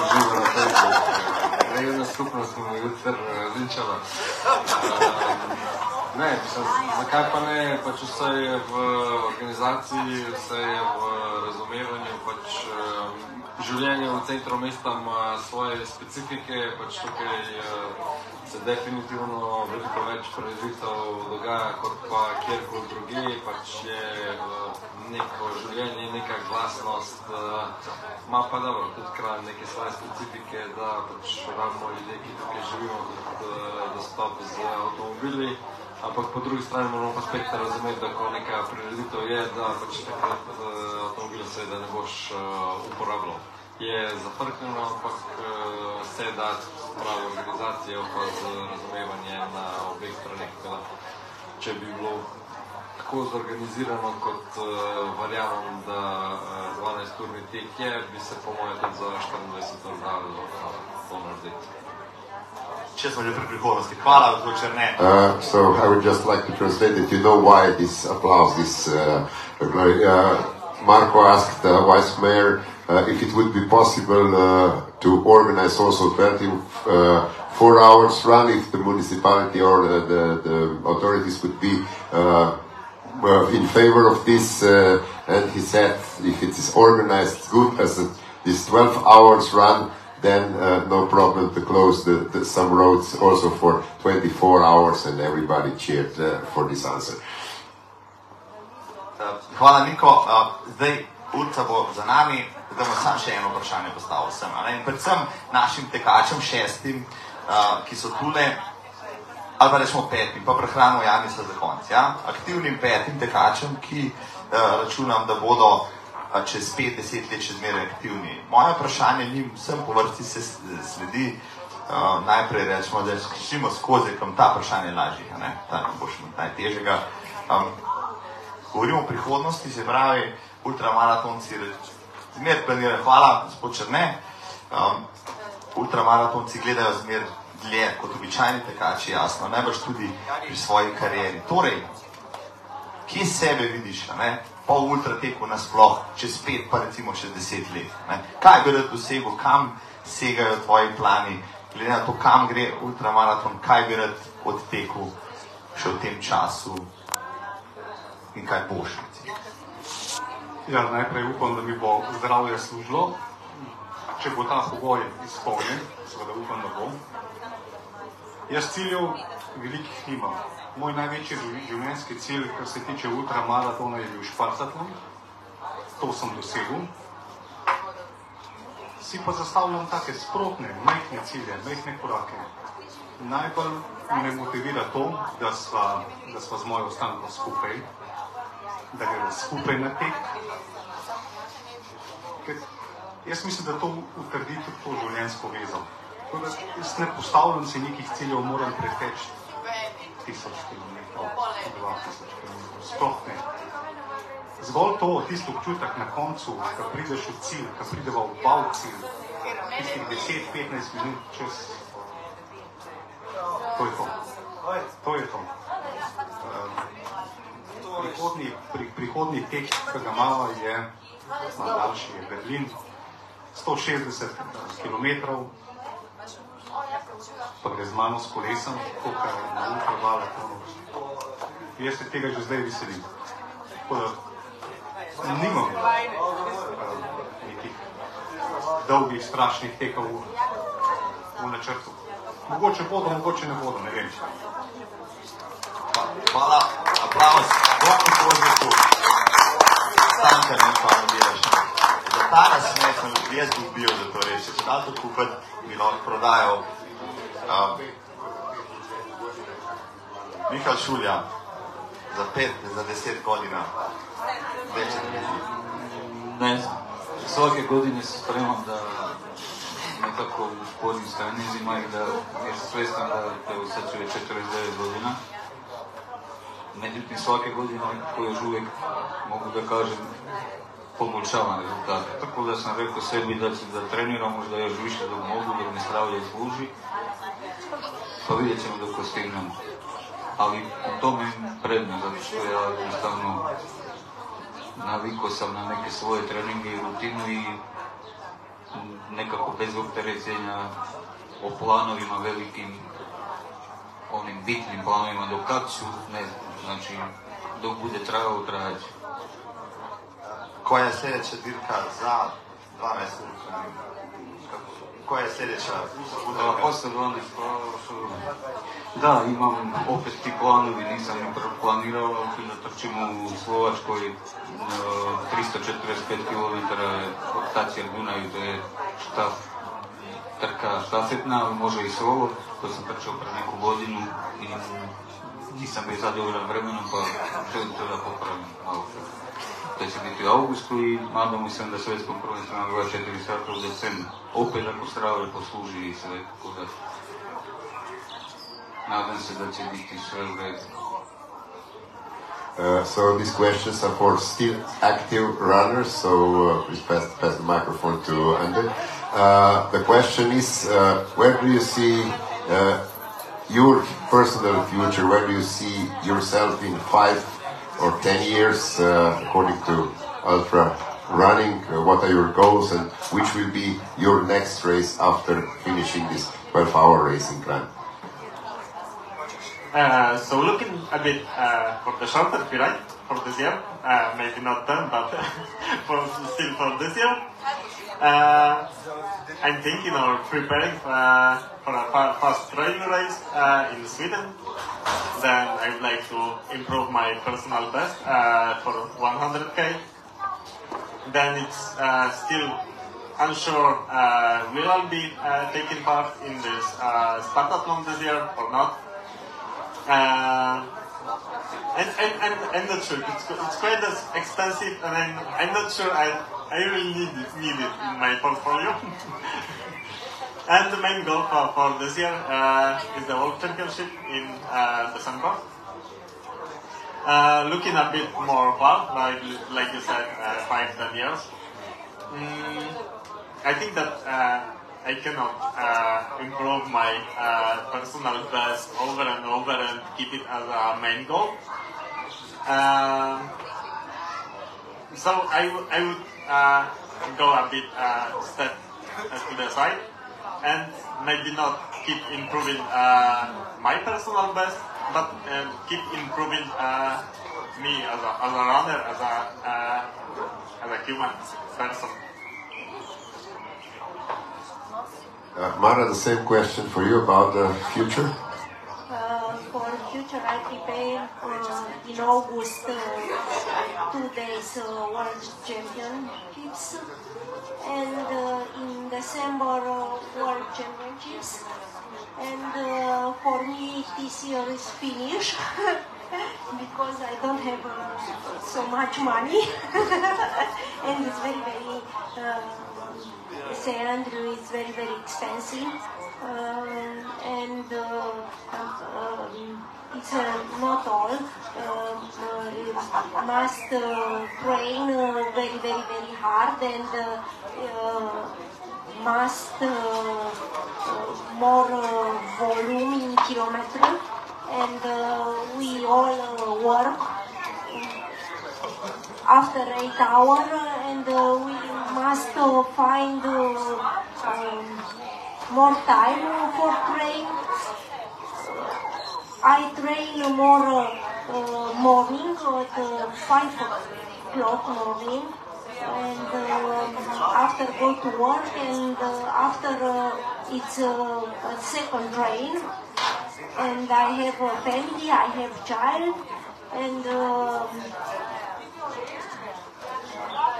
Uživa na Facebooku. Skupnost smo jutri linčala. Ne, mislim, zakaj pa ne, pač vse je v organizaciji, vse je v razumevanju, pač um, življenje v centru mesta ima svoje specifike, pač tukaj uh, se definitivno veliko več prireditev dogaja kot pa kjerkoli druge, pač je uh, neko življenje, neka glasnost, ima pa dobro, tudi kraj neke svoje specifike, da pač rabimo ljudje, ki tukaj živimo, tudi uh, dostop z avtomobili. Ampak po drugi strani moramo pa spet razumeti, da ko neka prireditev je, da pač takrat uh, avtomobil seveda ne boš uh, uporabljal. Je zafrknjeno, ampak uh, se da pravo organizacijo pa z razumevanje na obeh straneh. Tako da, Če bi bilo tako zorganizirano, kot uh, verjamem, da uh, 12-urni tek je, bi se po mojem tudi za 24 ur dalo uh, to narediti. Uh, so I would just like to translate that you know why this applause, this uh. Uh, Marco asked the Vice Mayor uh, if it would be possible uh, to organize also 24 four hours run if the municipality or the, the, authorities would be uh, in favor of this. Uh, and he said if it is organized good as this 12 hours run, then uh, no problem to close the, the, some roads also for 24 hours. And everybody cheered uh, for this answer. Hvala, Niko. Uh, zdaj, Urca bo za nami, zdaj bomo samo še eno vprašanje a ne. In predvsem našim tekačem, šestim, uh, ki so tule, ali pa rečemo petim, pa prehranimo Janisa za konc. Ja? Aktivnim petim tekačem, ki uh, računam, da bodo uh, čez pet, deset let še zmeraj aktivni. Moje vprašanje njim vsem po vrsti se sledi. Uh, najprej rečemo, da skrišimo skozi, kam ta vprašanje lažje, a ne? ta ne bo še najtežjega. Um, govorimo o prihodnosti, se pravi, ultramaratonci, zmer planirajo, hvala, gospod Črne, um, ultramaratonci gledajo zmer dlje kot običajni tekači, jasno, najbrž tudi pri svoji karieri. Torej, kje sebe vidiš, ne? Po ultrateku nasploh, čez pet, pa recimo čez deset let. Ne? Kaj bi rad dosegel, kam segajo tvoji plani, glede na to, kam gre ultramaraton, kaj bi rad odtekel še v tem času in kaj boš. recimo. Ja, najprej upam, da mi bo zdravje služilo. Če bo ta pogoj izpolnjen, seveda upam, da bo. Jaz ciljev velikih nimam. Moj največji živ- življenjski cilj, kar se tiče ultramaratona, je bil špartatlon. To sem dosegel. Si pa zastavljam take sprotne, majhne cilje, majhne korake. Najbolj me motivira to, da sva, da sva z mojo ostanko skupaj, da gremo skupaj na tek. Ker jaz mislim, da to utrdi tudi to življenjsko vezo. Tako da Jaz ne postavljam si nekih ciljev, moram preteči tisoč kilometrov, dva tisoč kilometrov, sploh ne. Zgolj to, tisti občutek na koncu, ko prideš v cilj, ko prideva v bal cilj, tistih 10-15 minut čez, to je to. To je to. Um, prihodni, pri, prihodni tek, ki ga imamo, je daljši, je Berlin, 160 km, pa gre z mano s kolesom, tako kar je na ultravale. Jaz se tega že zdaj veselim. Tako da nimam um, nekih dolgih, strašnih tekov v, v načrtu. Mogoče bodo, mogoče ne bodo, ne vem. Hvala, aplauz, bomo pozdravu. Stanka ne pa delaš. Za ta nasmeh sem jaz dobil, da to reče. Če da to kupiti, bi lahko prodajal. Um, Mihael Šulja, za pet, za deset godina. Ne Ne, svake godine se spremam da nekako u spornim stranizima i da jer sam svjestan da evo sad ću već 49 godina. Međutim, svake godine nekako još uvijek mogu da kažem poboljšavam rezultate. Tako da sam rekao sebi da ću da treniram možda još više dok mogu, dok me zdravlje služi. Pa vidjet ćemo dok postignemo. Ali u tome prednost, zato što ja jednostavno navikao sam na neke svoje treninge i rutinu i nekako bez opterećenja o planovima velikim, onim bitnim planovima, do kad ću, ne znam, znači dok bude trajao, trajat. Koja je sljedeća dirka za 12 ulica? Koja je sljedeća utrka? posle 12 pa, što- Da, imam opet ti planovi, nisam planirao, da trčim u Slovačkoj e, 345 km Tačer Dunaju, to je štaf, trka štafetna, ali može i solo, to sam trčao pre neku godinu i nisam bio zadovoljan vremenom, pa želim to da popravim malo. Da prvenstvu na 24 sata u decembru. Opet ako zdravlje posluži i sve, tako da nadam se da će biti sve u redu. Uh, so these questions are for still active runners. So uh, please pass, pass the microphone to Ander. Uh, the question is, uh, where do you see uh, your personal future? Where do you see yourself in five or ten years, uh, according to ultra running? Uh, what are your goals, and which will be your next race after finishing this 12 hour racing plan? Uh, so looking a bit uh, for the shorter period for this year, uh, maybe not done, but for, still for this year, uh, I'm thinking of preparing uh, for a fast trail race uh, in Sweden. Then I would like to improve my personal best uh, for 100k. Then it's uh, still unsure uh, will I be taking part in this uh, Spartathlon this year or not. And, and, and I'm not sure. It's, it's quite expensive, and I'm, I'm not sure I, I really need it, need it in my portfolio. and the main goal for, for this year uh, is the World Championship in uh, December. Uh, looking a bit more far, like, like you said, uh, five, ten years. Mm, I think that uh, I cannot uh, improve my personal best over and over and keep it as a main goal. Um, so I, I would uh, go a bit uh, step uh, to the side and maybe not keep improving uh, my personal best, but uh, keep improving uh, me as a, as a runner, as a, as a human person. Uh, Mara, the same question for you about the future. For future, I prepare uh, in August uh, two days uh, World Championships and uh, in December uh, World Championships. And uh, for me, this year is finished because I don't have uh, so much money and it's very, very. Uh, St. Andrew is very, very expensive. Um, and uh, um, it's uh, not all. Um, uh, you must uh, train uh, very, very, very hard and uh, uh, must uh, uh, more uh, volume in kilometer. And uh, we all uh, work after eight hours and uh, we must uh, find uh, um, more time for train. I train more uh, uh, morning at uh, 5 o'clock morning and uh, after go to work and uh, after uh, it's uh, a second train and I have a family, I have child and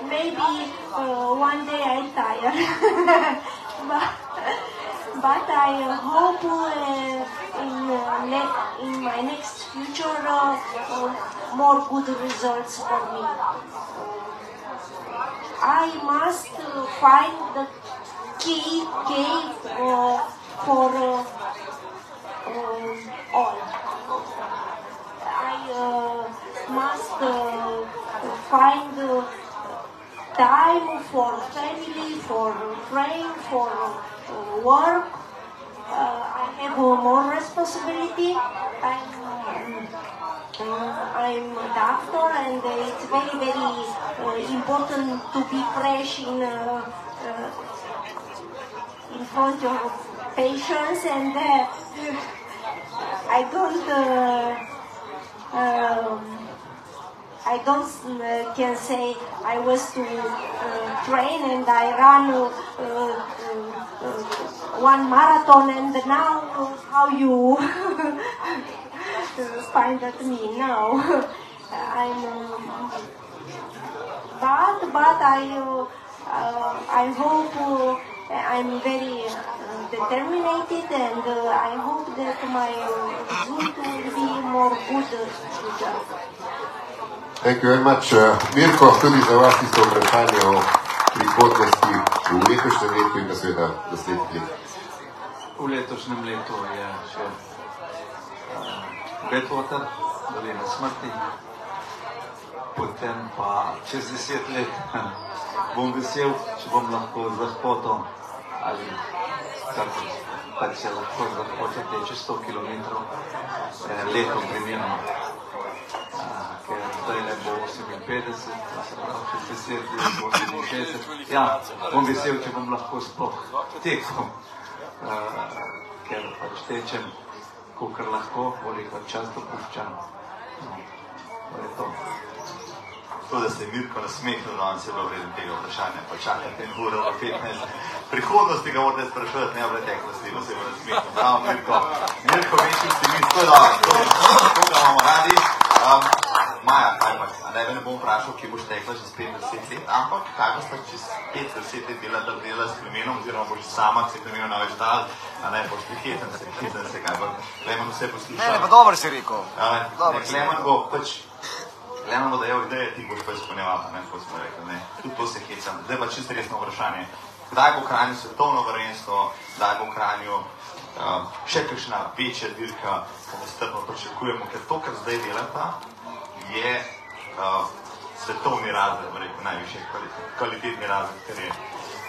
maybe uh, one day I tire. but, but I hope in, in my next future more good results for me. I must find the key key for uh, um, all. I uh, must uh, find time for family, for train, for work. Uh, I have more responsibility. I'm, uh, I'm a doctor and it's very, very uh, important to be fresh in, uh, uh, in front of patients and I don't um, I don't uh, can say I was to uh, train and I uh, uh, one marathon and now how you find at me now I'm um, but but I uh, I hope uh, I'm very uh, determined and uh, I hope that my result will be more good future. Thank you very much. Uh, Mirko, vas isto vprašanje o prihodnosti v letošnjem letu in pa seveda v naslednjih letih. V letošnjem letu je še uh, Bedwater, dolina smrti, potem pa čez deset let bom vesel, če bom lahko z lahkoto ali kar pač se lahko z lahkoto teče 100 km eh, leto primerno. Uh, ker zdaj le bo 58, se pravi čez 10 let bo 67. Ja, bom vesel, če bom lahko sploh tekel. Uh, ker pač tečem, kolikor lahko, koliko čas dopuščam. No, to je to. To, da se je Mirko nasmehnil, danes je bilo vreden tega vprašanja, pa čakate en uro, 15. Prihodnosti ga morate sprašovati, ne v preteklosti, da se bo nasmehnil. Bravo, Mirko. Mirko, večji optimist, to je dobro, to je to, ga imamo radi. Um, Maja, kaj a ne, ne bom vprašal, kje boš tekla čez 5-10 let, ampak kaj boš čez 5-10 let delala, da dela s plemenom, oziroma boš sama se plemenom na več dal, a ne, boš priheten se, priheten se, kaj bo, Klemen vse posluša. Ne, ne, pa dobro si rekel. Ne, Dobro ne, Klemen bo pač Gledamo, da je ideja, ti boš pa izpolnjeval, ne, kot smo rekli, ne. Tudi to se hecam. Zdaj pa čisto resno vprašanje. Kdaj bo Kranju svetovno prvenstvo, kdaj bo Kranju um, še kakšna večja dirka, ko nestrpno pričakujemo, ker to, kar zdaj delata, je uh, svetovni razred, najvišji kvalitet, kvalitetni razred, ker, je,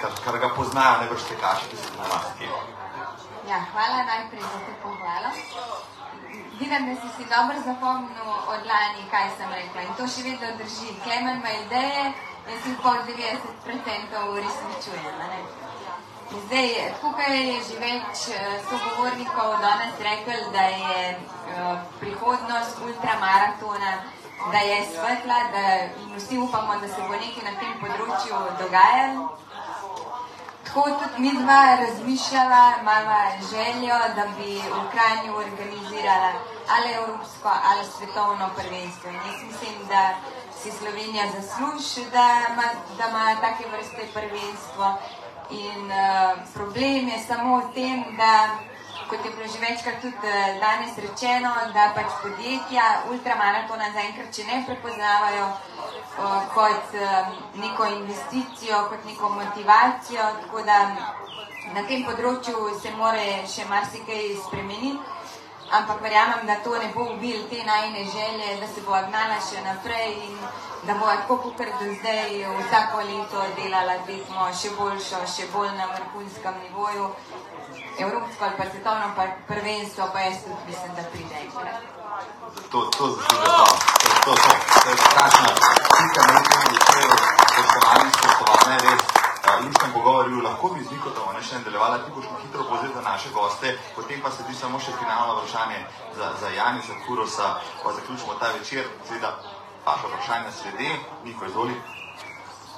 kar, kar ga poznajo najbrž tekači, ki so na vas Ja, hvala najprej za to pohvalo. Vidim, da si si dobro zapomnil od lani, kaj sem rekla in to še vedno drži. Klemen ima ideje, jaz jih pa 90% uresničujem. a ne. In Zdaj, tukaj je že več eh, sogovornikov danes rekel, da je eh, prihodnost ultramaratona, da je svetla, da vsi upamo, da se bo nekaj na tem področju dogajalo. Tako tudi mi dva razmišljala, imamo željo, da bi v Kranju organizirala ali evropsko ali svetovno prvenstvo. In jaz mislim, da si Slovenija zasluži, da ima, da ima take vrste prvenstvo. In uh, problem je samo v tem, da, kot je bilo že večkrat tudi uh, danes rečeno, da pač podjetja ultramaratona zaenkrat še ne prepoznavajo uh, kot um, neko investicijo, kot neko motivacijo, tako da na tem področju se mora še marsikaj spremeniti. Ampak verjamem, da to ne bo ubil te najne želje, da se bo gnala še naprej in da bo tako kot do zdaj vsako leto delala tekmo še boljšo, še bolj na vrhunskem nivoju. Evropsko ali pa svetovno pa prvenstvo pa jaz tudi mislim, da pride enkrat. To, to zasluži to, to, to, to, to je strašna slika na tem večeru, spoštovani, spoštovane, res. Uh, Luškem pogovorju, lahko bi z Nikotom ne, še nadaljevala, ti boš hitro povzel za naše goste, potem pa sledi samo še finalno vprašanje za, za Janisa Kurosa, pa zaključimo ta večer, seveda vaše vprašanje sledi, Niko izvoli.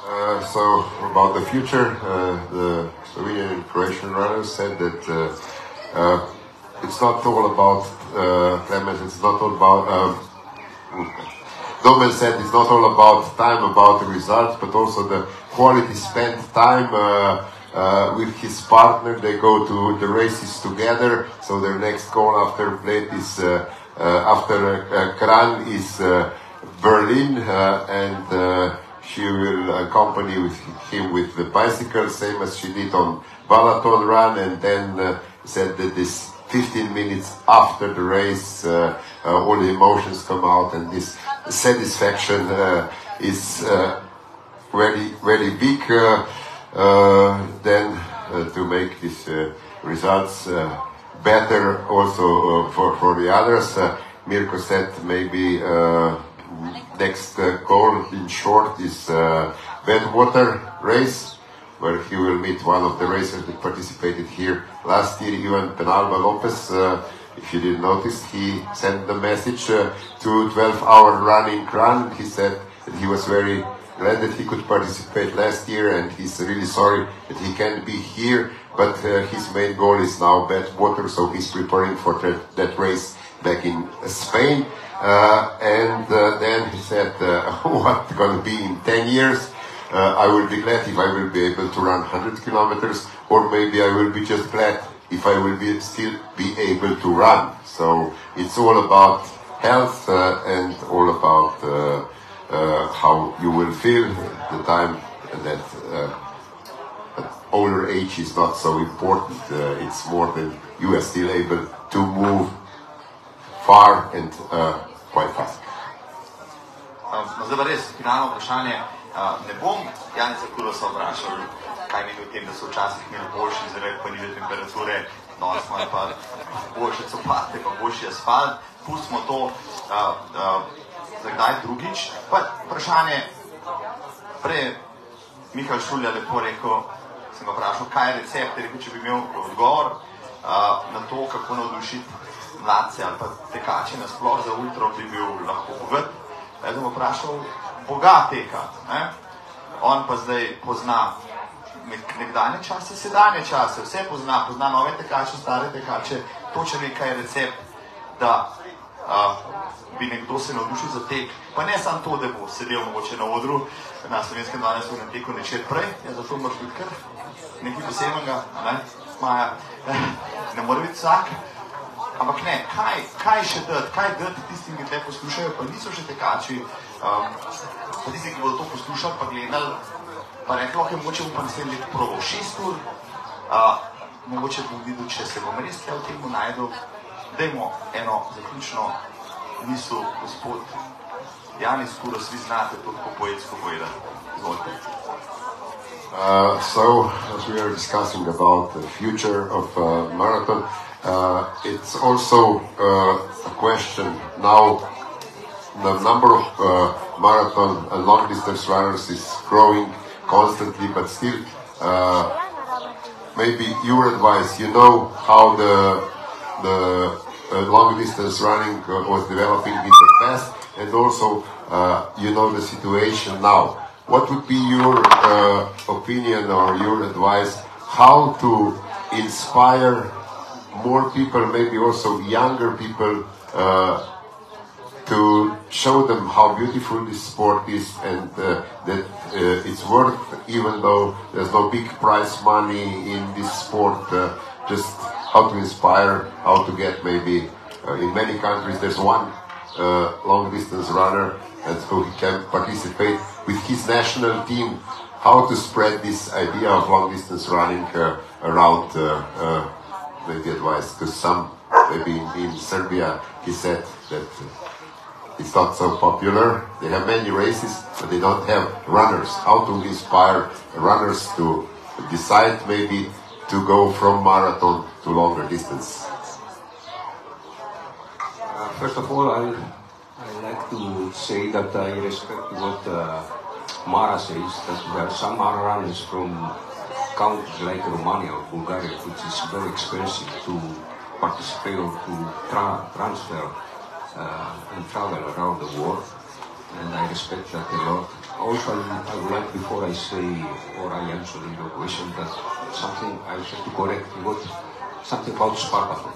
Uh, so about the future, uh, the Slovenian Croatian runners said that uh, uh, it's not all about uh, Clemens. It's not all about. Um, Domen said it's not all about time, about the results, but also the quality spent time uh, uh, with his partner. They go to the races together. So their next goal after Bled is uh, uh, after uh, Kran is uh, Berlin, uh, and uh, she will accompany with him with the bicycle, same as she did on Balaton Run, and then uh, said that this 15 minutes after the race, uh, uh, all the emotions come out, and this satisfaction uh, is uh, very, very big. Uh, then to make these results better also for, for the others. Mirko said maybe next uh, goal in short is uh, Bedwater race, where he will meet one of the racers that participated here last year, even Penalba Lopez. Uh, if you didn't notice, he sent the message uh, to 12-hour running run. He said that he was very glad that he could participate last year, and he's really sorry that he can't be here. But uh, his main goal is now Bedwater, so he's preparing for that, that race back in Spain. Uh, and uh, then he said, uh, what's going to be in 10 years? Uh, I will be glad if I will be able to run 100 kilometers, or maybe I will be just glad if I will be still be able to run. So it's all about health uh, and all about uh, how you will feel the time that at older age is not so important. It's more than you are still able to move far and uh, quite fast. Um, no, zdaj res, finalno vprašanje. Uh, ne bom Janica Kurosa vprašal, kaj meni o tem, da so včasih imeli boljši zrak, pa niže temperature, danes imajo pa boljše copate, pa boljši asfalt. Pustimo to uh, uh, za kdaj drugič. Pa vprašanje, prej je Mihael Šulja lepo rekel, sem ga vprašal, kaj je recept, je rekel, če bi imel odgovor, uh, na to, kako navdušiti mladce ali pa tekače nasploh za ultra, bi bil lahko bogat. Jaz sem vprašal Boga teka, ne? on pa zdaj pozna nek, nekdanje čase, sedanje čase, vse pozna, pozna nove tekače, stare tekače, točno nekaj je recept, da a, bi nekdo se navdušil za tek. Pa ne samo to, da bo sedel mogoče na odru na slovenskem 12. na teku nečer prej, ja, zato moraš biti kar nekaj posebnega, ne, Maja, ne more biti vsak. Ampak ne, kaj, kaj še dati, kaj dati tistim, ki te poslušajo, pa niso še tekači, um, pa tisti, ki bodo to poslušali, pa gledali, pa rekli, ok, mogoče bom pa naslednji let probal šest ur, uh, mogoče bom videl, če se bom res kaj v temu najdel. Dajmo eno zaključno misel, gospod Janis Kuros, vi znate to tako poetsko povedati. Izvolite. Uh, so, as we are discussing about the future of uh, marathon, uh, it's also uh, a question now. The number of uh, marathon and long distance runners is growing constantly, but still, uh, maybe your advice. You know how the the uh, long distance running uh, was developing in the past, and also you know the situation now. What would be your opinion or your advice how to inspire more people, maybe also younger people, uh, to show them how beautiful this sport is and uh, that uh, it's worth, even though there's no big prize money in this sport, uh, just how to inspire, how to get maybe uh, in many countries there's one uh, long distance runner and so he can participate with his national team how to spread this idea of long distance running around uh, maybe advice to some maybe in, Serbia he said that uh, it's not so popular. They have many races but they don't have runners. How to inspire runners to decide maybe to go from marathon to longer distance? Uh, first of all, I I like to say that I respect what uh, Mara says, that there are some runners from countries like Romania or Bulgaria, which is very expensive to participate or to tra- transfer uh, and travel around the world, and I respect that a lot. Also, I would like, before I say or I answer your question, that something I have to correct what something about Spartathlon.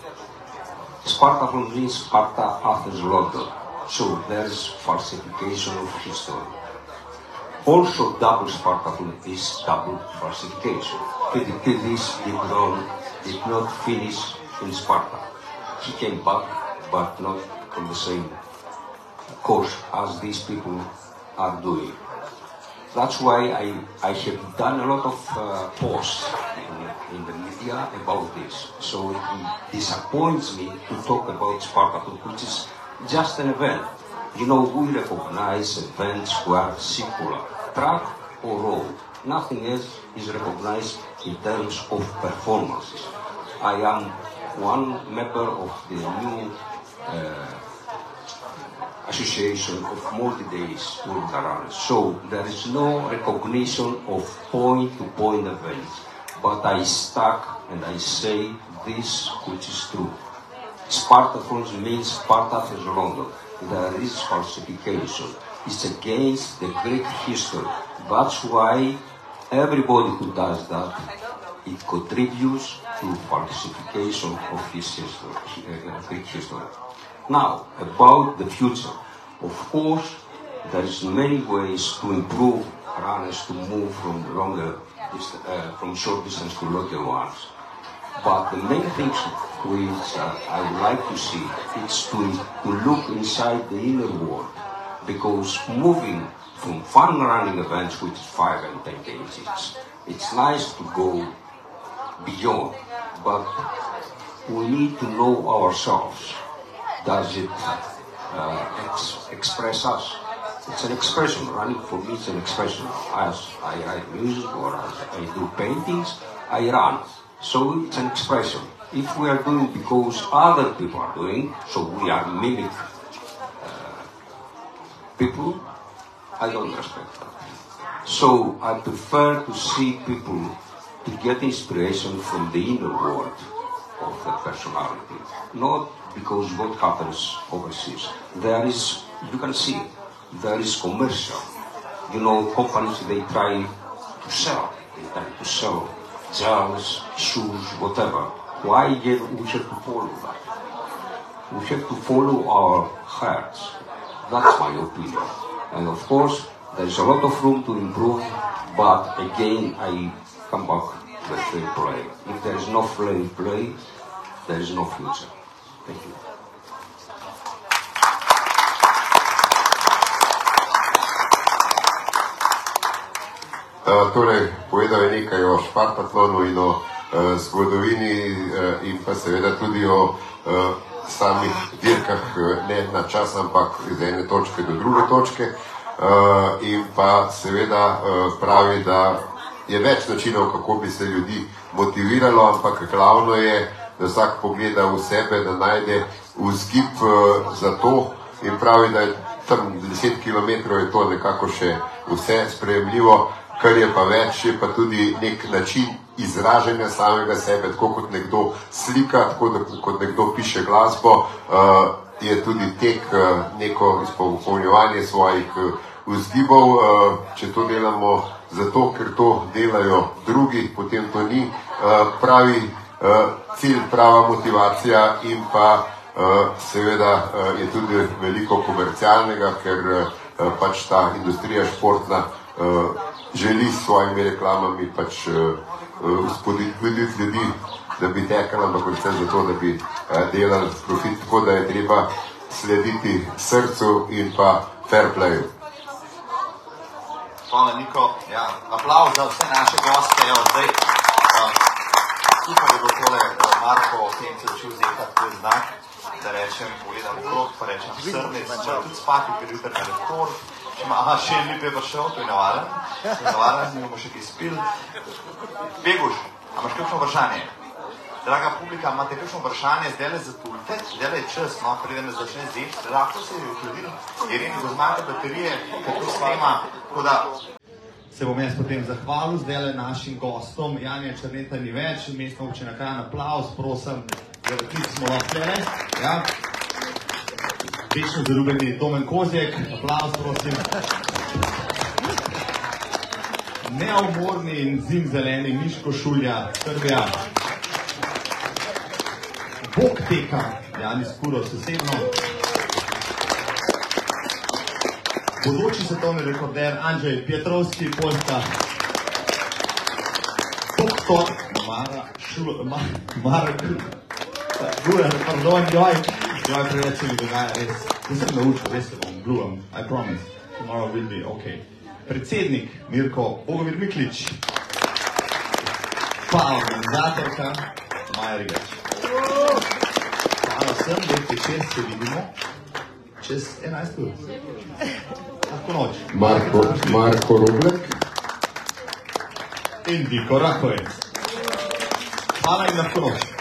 Spartathlon means Sparta Athens London. So there's falsification of history. Also double Spartathlon is double falsification. Did not, did not finish in Sparta. He came back, but not from the same course as these people are doing. That's why I, I have done a lot of uh, posts in, in the media about this. So it disappoints me to talk about Spartathlon, which is just an event. You know, we recognize events who are circular, track or road. Nothing else is recognized in terms of performances. I am one member of the new uh, association of multi-days ultra runners. So there is no recognition of point-to-point events. But I stuck and I say this which is true. Spartathlon means Sparta is London. There is falsification. It's against the Greek history. That's why everybody who does that, it contributes to falsification of his history, uh, Greek history. Now, about the future. Of course, there is many ways to improve runners to move from longer, uh, from short distance to longer ones. But the main things which uh, I would like to see is to, to look inside the inner world. Because moving from fun running events, which is 5 and 10 days, it's, it's nice to go beyond. But we need to know ourselves. Does it uh, ex- express us? It's an expression. Running for me is an expression. As I write music or as I do paintings, I run. So it's an expression. If we are doing because other people are doing, so we are mimic uh, people, I don't respect. So I prefer to see people to get inspiration from the inner world of the personality, not because what happens overseas. There is, you can see, there is commercial. You know, companies they try to sell, they try to sell gels, shoes, whatever. Why we have to follow that? We have to follow our hearts. That's my opinion. And of course, there's a lot of room to improve, but again, I come back to the fair play. If there is no fair play, there is no future. Thank you. Uh, torej, povedal je nekaj o Špartatlonu in o uh, zgodovini uh, in pa seveda tudi o uh, samih dirkah, uh, ne na čas, ampak iz ene točke do druge točke. Uh, in pa seveda uh, pravi, da je več načinov, kako bi se ljudi motiviralo, ampak glavno je, da vsak pogleda v sebe, da najde vzgib uh, za to in pravi, da je tam 10 km je to nekako še vse sprejemljivo kar je pa več, je pa tudi nek način izražanja samega sebe, tako kot nekdo slika, tako da, kot nekdo piše glasbo, uh, je tudi tek uh, neko izpolnjevanje svojih uh, vzgibov. Uh, če to delamo zato, ker to delajo drugi, potem to ni uh, pravi uh, cilj, prava motivacija in pa uh, seveda uh, je tudi veliko komercialnega, ker uh, pač ta industrija športna uh, želi s svojimi reklamami pač uspoditi uh, ljudi, da bi tekali, ampak predvsem zato, da bi uh, delali profit, tako da je treba slediti srcu in pa fair playu. Hvala, Niko. Ja, aplauz za vse naše goste. Jo, zdaj, uh, upam, da bo tole Marko o tem se začel zehati tvoj znak, da rečem, pogledam okrog, pa rečem srnec, mora tudi spati, ker jutri na rekord. Ma, aha, še lep je prišel, to je navaren. To je navaren, mi bomo še kaj spil. Beguš, a imaš kakšno vprašanje? Draga publika, imate kakšno vprašanje, zdaj le zatulte, zdaj le je čas, no, preden začne zeti, lahko se je ukladil, Irene, ko zmate baterije, kako snema, tako da se bom jaz potem zahvalil zdaj le našim gostom. Janja Črneta ni več, mestna občina Kran, aplauz, prosim, da smo lahko tle. Ja. Večno zaljubljeni Domen Kozjek, aplauz prosim. Neumorni in zim zeleni Miško Šulja, Srbija. Bog teka, Janis Kuro, sosedno. Bodoči svetovni rekorder Andrzej Pietrovski, Poljska. Doktor Mara Šulo, Mara, Mara, Mara, pardon, joj. Ja, preveč se mi dogaja, res. Jaz sem naučil, res se bom, bluem, I promise. Tomorrow will be okay. Predsednik Mirko Bogomir Miklič. Pa organizatorka Maja Rigač. Hvala vsem, lep večer, se vidimo čez 11 ur. Lahko noč. Marko, Marko Roblek. In Viko Rakovec. Hvala in lahko noč.